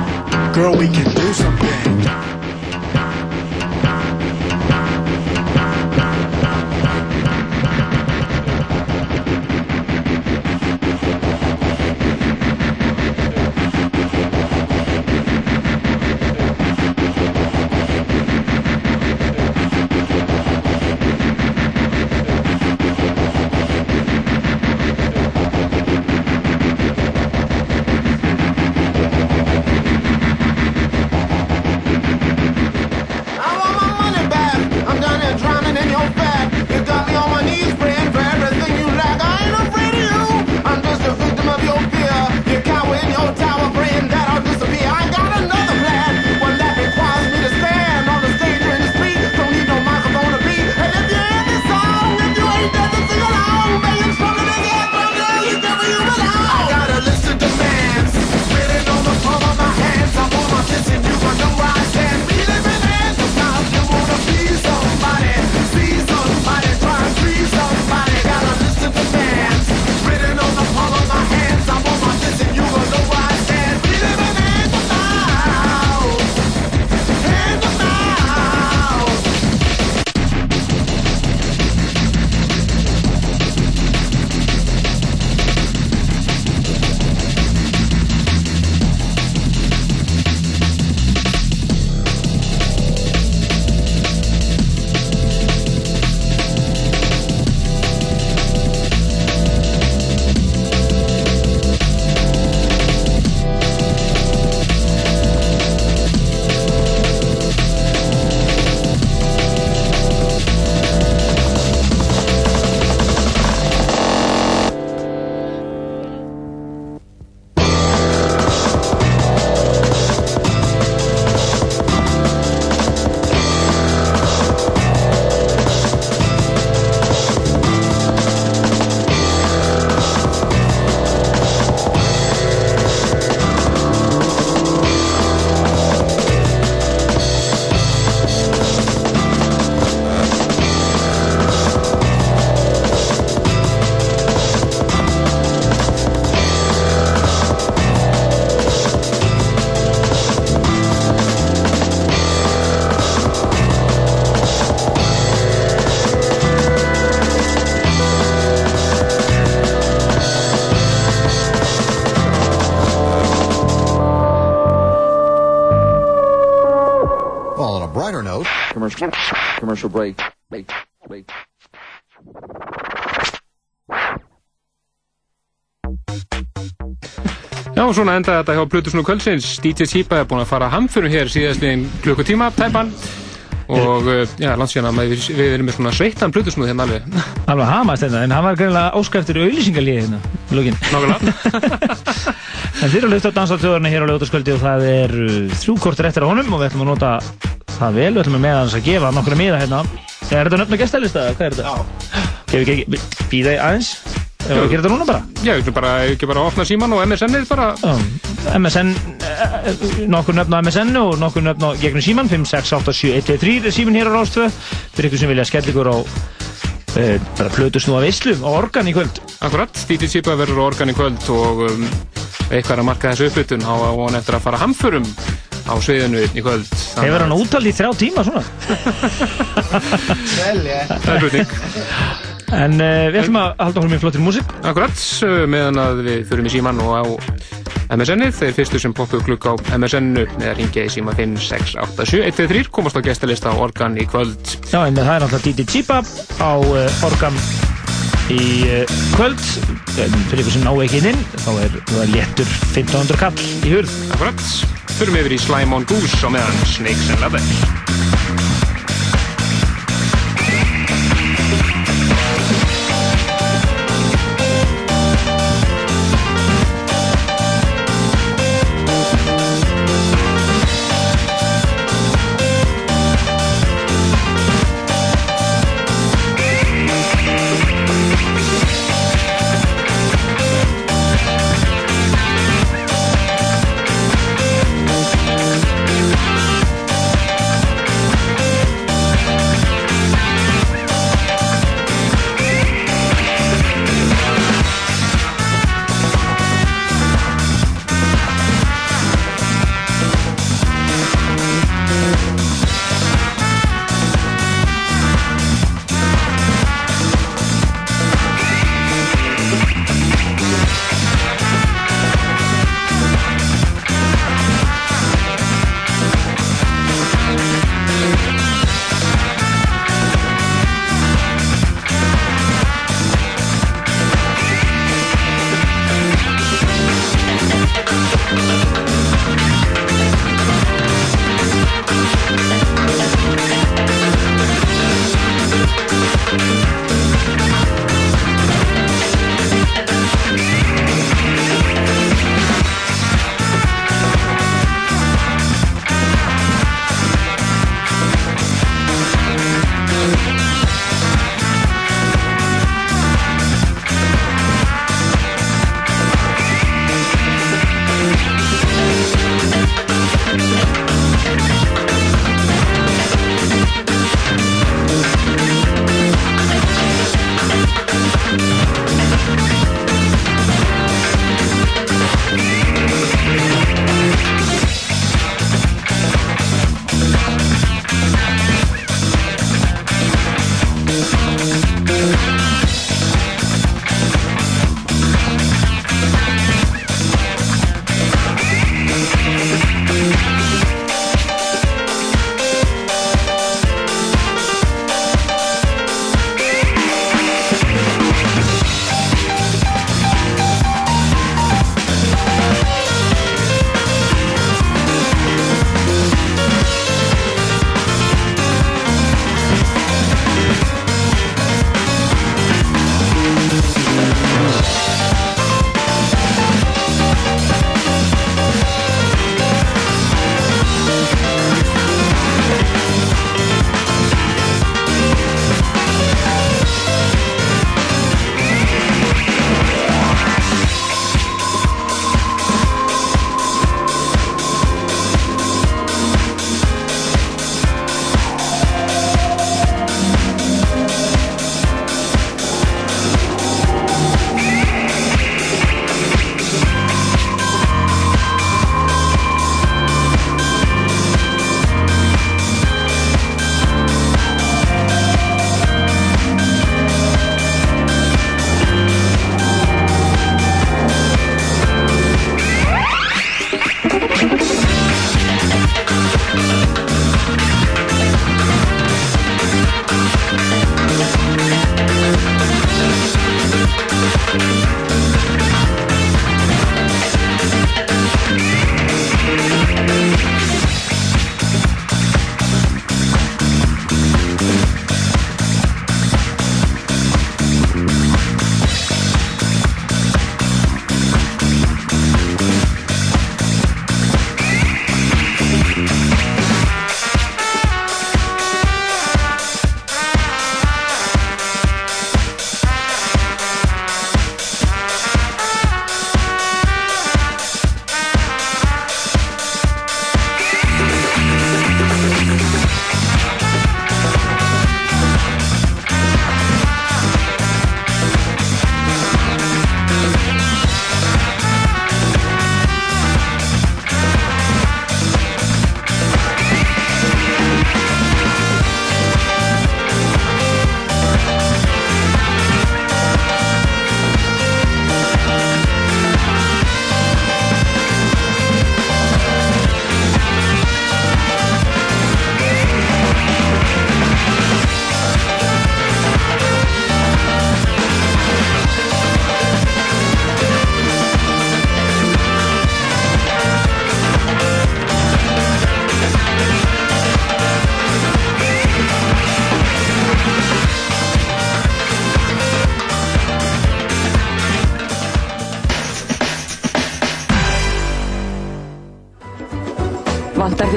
girl, we can do something. Commercial, commercial break, break, break. Já, svona endaði þetta hjá Plutusnú Kvöldsins. DJ Chipa er búin að fara hamförum hér síðast í klukkutíma, tæpan. Og, uh, já, landsíðan að við, við erum með svona sveittan Plutusnú hérna alveg. Alveg hamast þetta, en hann var greinlega óskæftur auðlýsingalíði hérna, í lókin. Nákvæmlega. En þeir eru að hlusta á dansaðtjóðarna hér á lögutaskvöldi og það er uh, þrjú kortur eftir á honum og við ætlum að nota það vel, við ætlum að meðan þess að gefa nokkra miða hérna. Er þetta nöfn að gestalista hvað er þetta? Já. Ef við ekki býða aðeins, ef við gerum þetta núna bara. Já, við bara, ekki bara opna síman og MSN-ið bara. Já, MSN, eh, eh, nokkur nöfn á MSN og nokkur nöfn á gegnum síman, 5, 6, 8, 7, 1, 2, 3 er síman hér á Rástvö, fyrir ykkur sem vilja skella ykkur á uh, bara plötusnúa veislu á organ í kvöld. Akkurat, DJ Chipa verður organ í kvöld og um, eitthvað er að marka þessu uppbytun á á hann eftir að fara hamförum á sviðinu í kvöld. Hefur hann útald í þrjá tíma svona? Vel, ég. Það er spurning. En uh, við ætlum að halda okkur með flottir músík. Akkurat, uh, meðan að við förum í síman og á MSN-ið, þeir fyrstu sem poppu klukk á MSN-u eða ringja í síma 5, 6, 8, 7, 1, 2, 3 komast á gestalista á organ í kvöld. Já, en það er náttúrulega DJ Chipa á uh, organ í uh, kvöld. En fyrir ykkur sem ná ekki inn, þá er það léttur 1500 kall í hurð. Akkurat, förum yfir í Slime on Goose á meðan Snakes and Leather.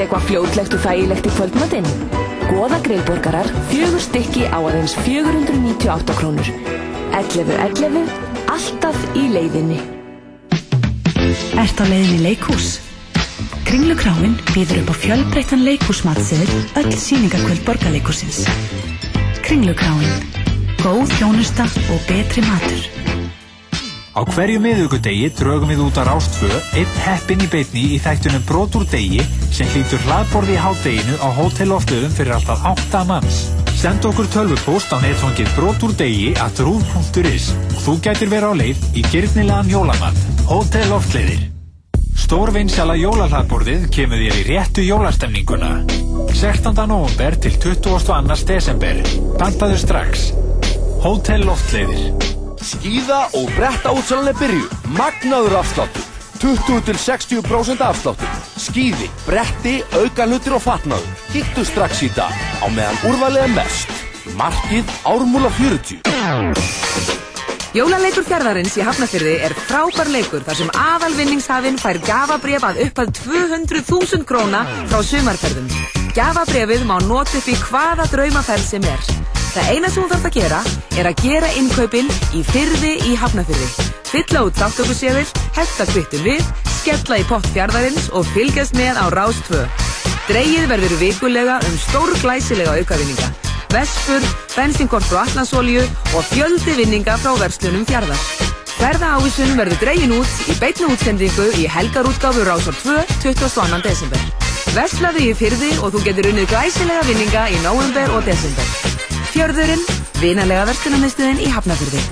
Eitthvað fljótlegt og þægilegt í kvöldmatinn? Góða grillborgarar, fjögur stykki á aðeins 498 krónur. 11.11, alltaf í leiðinni. Ert á leiðinni í leikhús? Kringlukráin býður upp á fjölbreyttan leikhúsmatsiður öll síningarkvöld borgarleikhúsins. Kringlukráin. Góð þjónusta og betri matur. Á hverju miðugudegi drögum við út á Rástfö einn heppin í beitni í þættunum Brot úr degi sem hlýtur hlaðborði í hádeginu á hóteloftöðum fyrir alltaf 8 manns. Send okkur tölvupóst á netfangið Brot úr degi at rúf.is og þú gætir vera á leið í gyrnilegan jólamann. Hótel Loftleiðir. Stórvinnsjala jólahlaðborðið kemur þér í réttu jólastemninguna. 16. november til 22. desember. Pantaðu strax. Hótel Loftleiðir. Skíða og bretta útsalan er byrju. Magnaður afsláttur. 20 til 60% afsláttur. Skíði, bretti, aukanhutir og fatnaður. Kíktu strax í dag á meðan úrvalið er mest. Markið Ármúla 40. Jólaleikur fjárðarins í Hafnafyrði er frábær leikur þar sem aðalvinningshafinn fær gafabref að upphað 200.000 króna frá sumarferðum. Gafabrefið má nota upp í hvaða draumaferð sem er. Það eina sem þú þarf að gera er að gera innkaupin í fyrði í Hafnafyrði. Fylla út þáttökusefill, hefta kvittum við, skella í pott fjárðarins og fylgjast með á Rás 2. Dreigið verður vikulega um stór glæsilega aukavinninga. Vespur, bensinkort frá Allansolju og fjöldi vinninga frá verslunum fjárðar. Verða ávísun verður dregin út í beitnu útsendingu í helgarútgáfu Rásar 2 22. desember. Verslaðu í fyrði og þú getur unnið glæsilega vinninga í november og desember. Fjörðurinn, vinalega verslunarmiðstöðin í Hafnafyrði.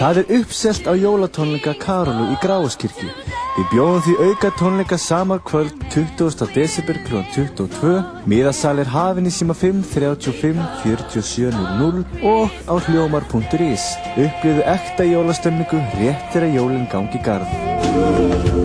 Það er uppselt á jólatónleika Karolu í Gráaskirkju. Við bjóðum því auka tónleika sama kvöld 20. desember kl. 22. Miðasal er hafinn í síma 5 35 47 00 og á hljómar.is. Uppliðu ekta jólastemningu rétt þegar jólinn gangi garð.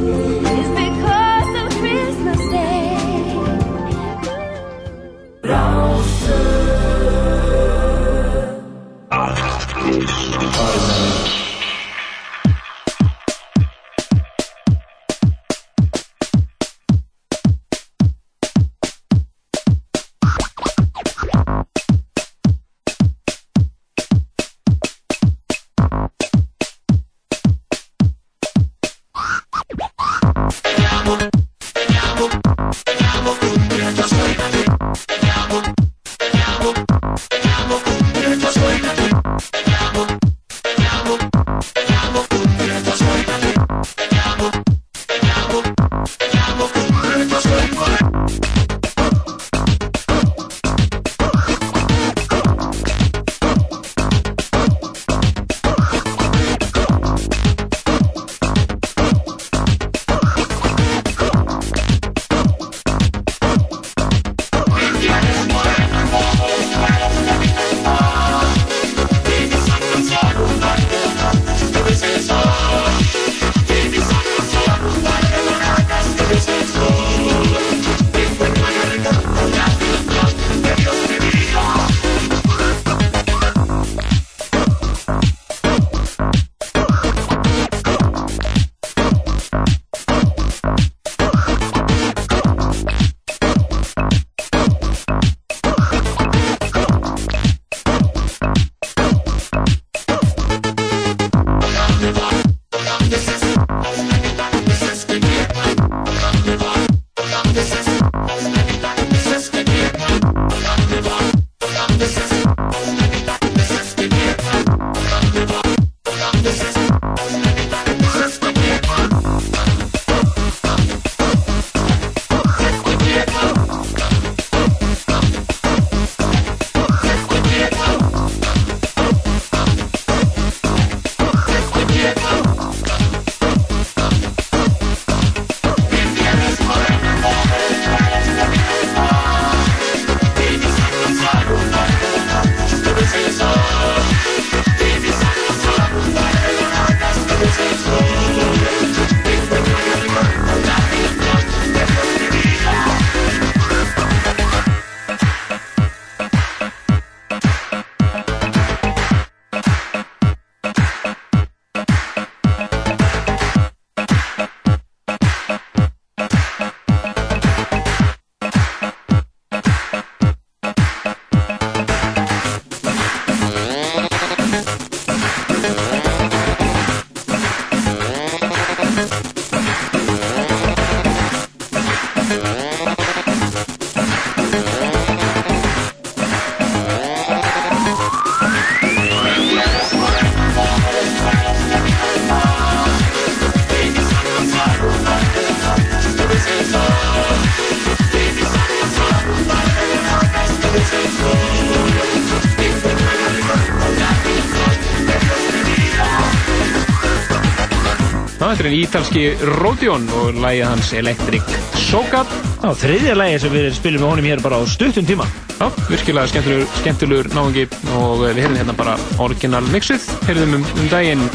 En ítalski Rodion og lægið hans Electric Soga. Já, þriðja lægi sem við spilum með honum hér bara á stuttum tíma. Já, virkilega skemmtilegur, skemmtilegur náðungi og við heyrðum hérna bara original mixið, heyrðum um, um daginn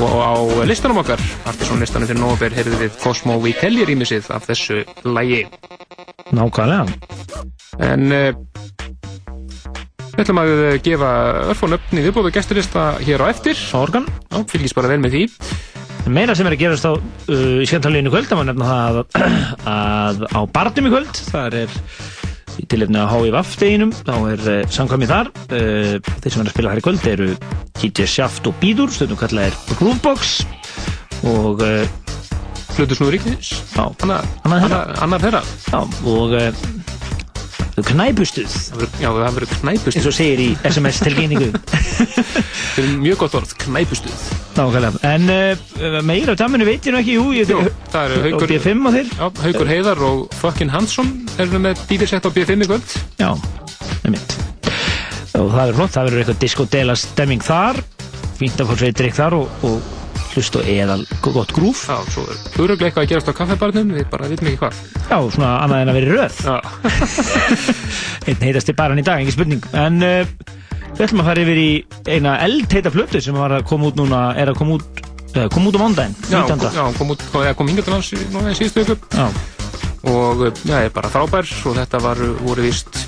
og á listanum okkar, Artisan listanum fyrir Nóber, heyrðum við Cosmo Vitelli rýmisið af þessu lægi. Nákvæmlega. En uh, við ætlum að eh, gefa örfón öfni viðbóðu gesturista hér á eftir. Organ. Já, fylgis bara vel með því. Meira sem er að gerast á uh, í skemmtarleginu kvöld, það var nefna það að, að á barnum í kvöld, það er í tilefni að HIVF deginum, þá er uh, samkvæmið þar. Uh, þeir sem er að spila þar í kvöld eru DJ Shaft og Bídur, stundum kallað er Groovebox og Hlutusnúður Ríknis. Já, annar, þeirra. Og knæpustuð. Já, það verður knæpustuð. Eins og segir í SMS tilkynningu. Það er mjög gott orð, knæpustuð. Nákvæmlega. En uh, meira á damminu veit ég nú ekki, jú, ég Jú, það eru Haukur, og B5 á þeir. Já, Haukur Heiðar og fucking Hansson eru með dýfisett á B5 í kvöld. Já, einmitt. Og það er flott, það verður eitthvað diskodela stemming þar, fínt að sér drikk þar og, og hlust og eðal gott grúf. Já, svo er öruglega eitthvað að gerast á kaffebarnum, við bara vitum ekki hvað. Já, svona annað en að vera röð. Einn heitasti baran í dag, engin spurning. En uh, við ætlum að fara yfir í eina eldheita plötu sem var að koma út núna, er að koma út, uh, koma út á mándaginn, Já, 19. kom, já, kom, út, kom, kom hingað til hans í- síðustu. Já. Og uh, já, er bara frábær og þetta var, voru víst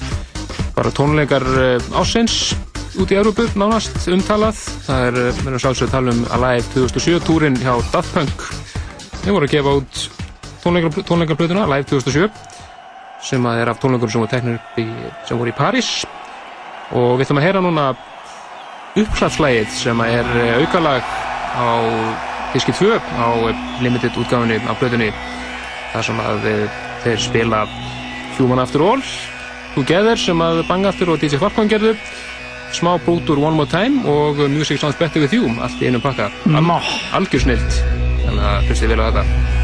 bara tónleikar uh, ásins út í Európu nánast umtalað. Það er, uh, mér er sálsög að tala um Alive 2007 túrin hjá Daft Punk. Þeir voru að gefa út tónleikar, tónleikarplötuna Live 2007 sem að er af tónleikur sem voru teknir sem voru í París og við ætlum að heyra núna uppsafslægið sem að er eh, aukalag á diski 2 á eh, limited útgáfunni af plötunni þar sem að eh, þeir spila Human After All Together sem að Bangalter og DJ Falcon gerðu smá brút úr One More Time og Music Sounds Better With You allt í einum pakka. Al algjör snilt þannig að hlustið vel á þetta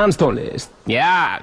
danstónlist. Já.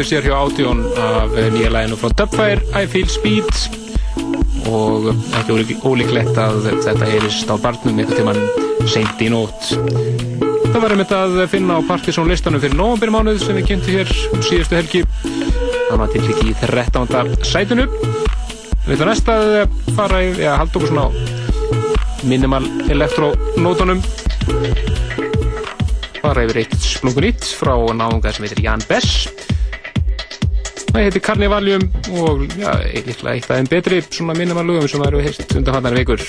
Remix er hjá Audion af nýja læginu frá Dubfire, I Feel Speed og ekki ólík- ólíklegt að þetta heyrist á barnum einhvern tímann seint í nótt. Það var einmitt að finna á Partisón listanum fyrir novembermánuð sem við kynntum hér um síðustu helgi. Það var til ekki í 13. sætinu. Við ætlum næst að fara í, eða halda okkur svona á minimal elektronótonum. Fara yfir eitt splungun nýtt frá náunga sem heitir Jan Bess. Það heitir Carnivalium og já, líklega eitt þeim betri svona minimal lögum sem það eru heilt undanfarnar vikur.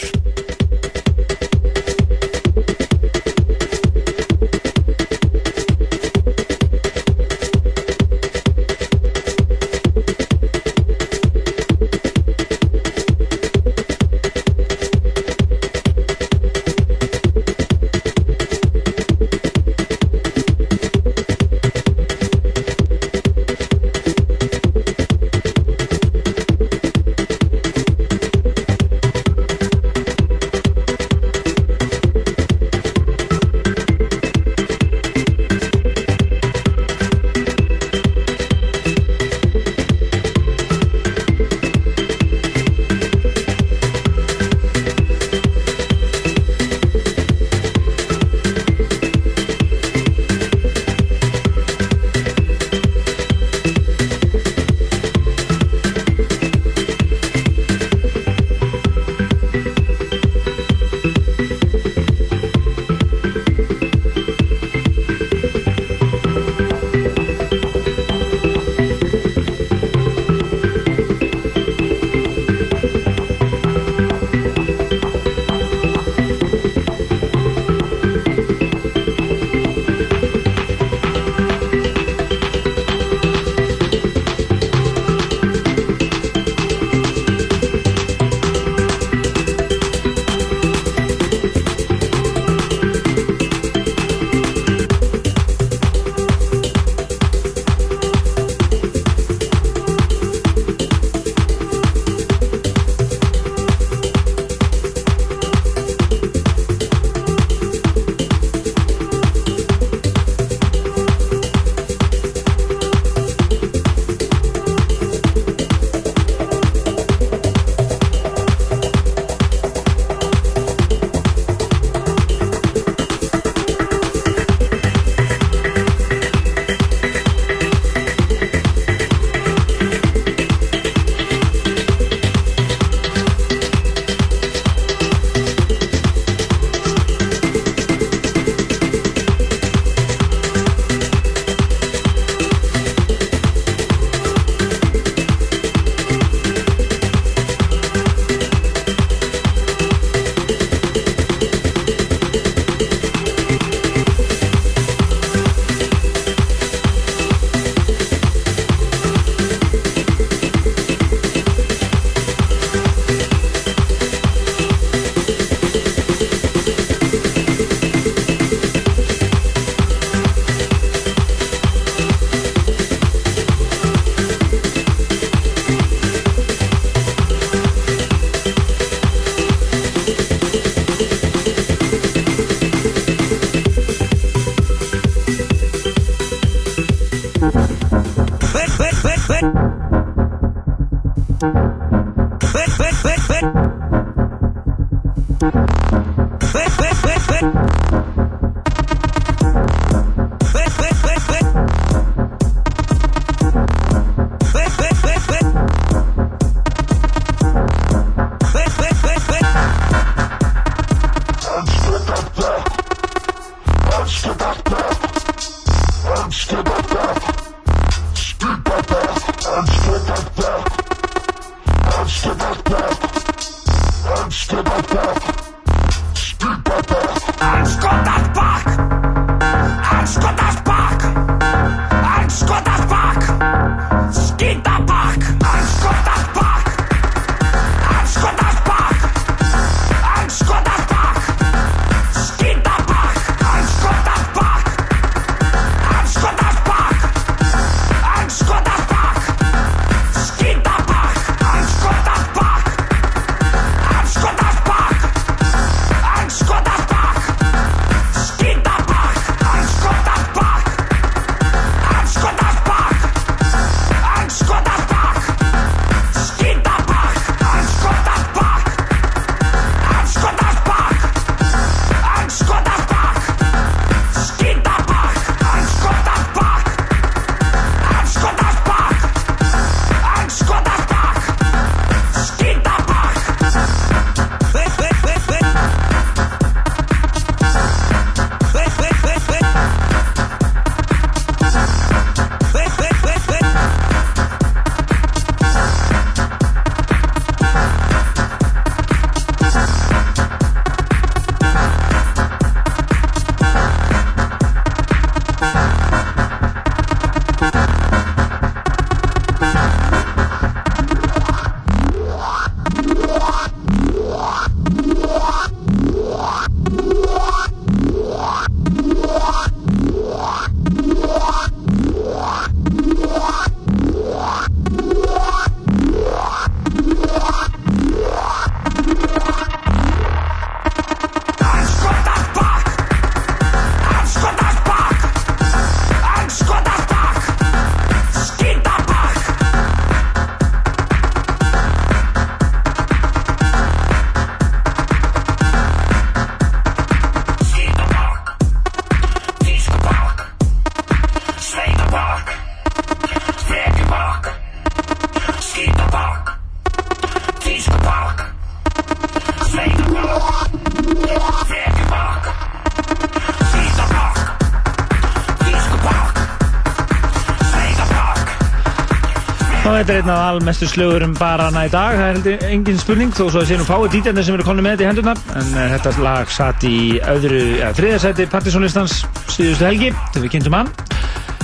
Þetta er einn af almestu slögurum barana í dag, það er heldur engin spurning þó svo að sé nú fáið dítjarnir sem eru konið með þetta í hendurnar en uh, þetta lag satt í öðru, eða þriðarsæti partysónlistans síðustu helgi, þegar við kynntum hann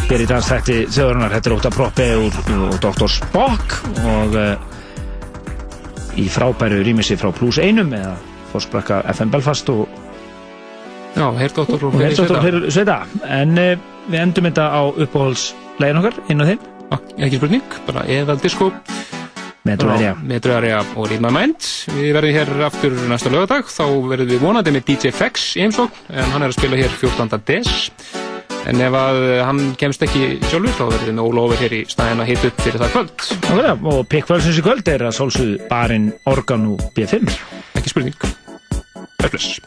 hér í dansþætti þjóðurinnar, þetta er Óta Proppi úr, úr Dr. Spock og uh, í frábæru rýmissi frá Plus 1 eða fórsprakka FM Belfast og Já, Herdóttur og og sveita. en uh, við endum þetta á uppáhaldslegin okkar inn á þeim ekki spurning, bara eða disco Metroarea. Metroarea og Read My Mind. Við verðum hér aftur næsta lögadag þá verðum við vonandi með DJ Fex í heimsókn en hann er að spila hér 14. des. En ef að hann kemst ekki sjálfur þá verðum við með Óla Óver hér í stæðin að hita upp fyrir það kvöld. Nákvæmlega, og pikkvöldsins í kvöld er að sólsuð barinn Organ og B5 Ekki spurning. Bless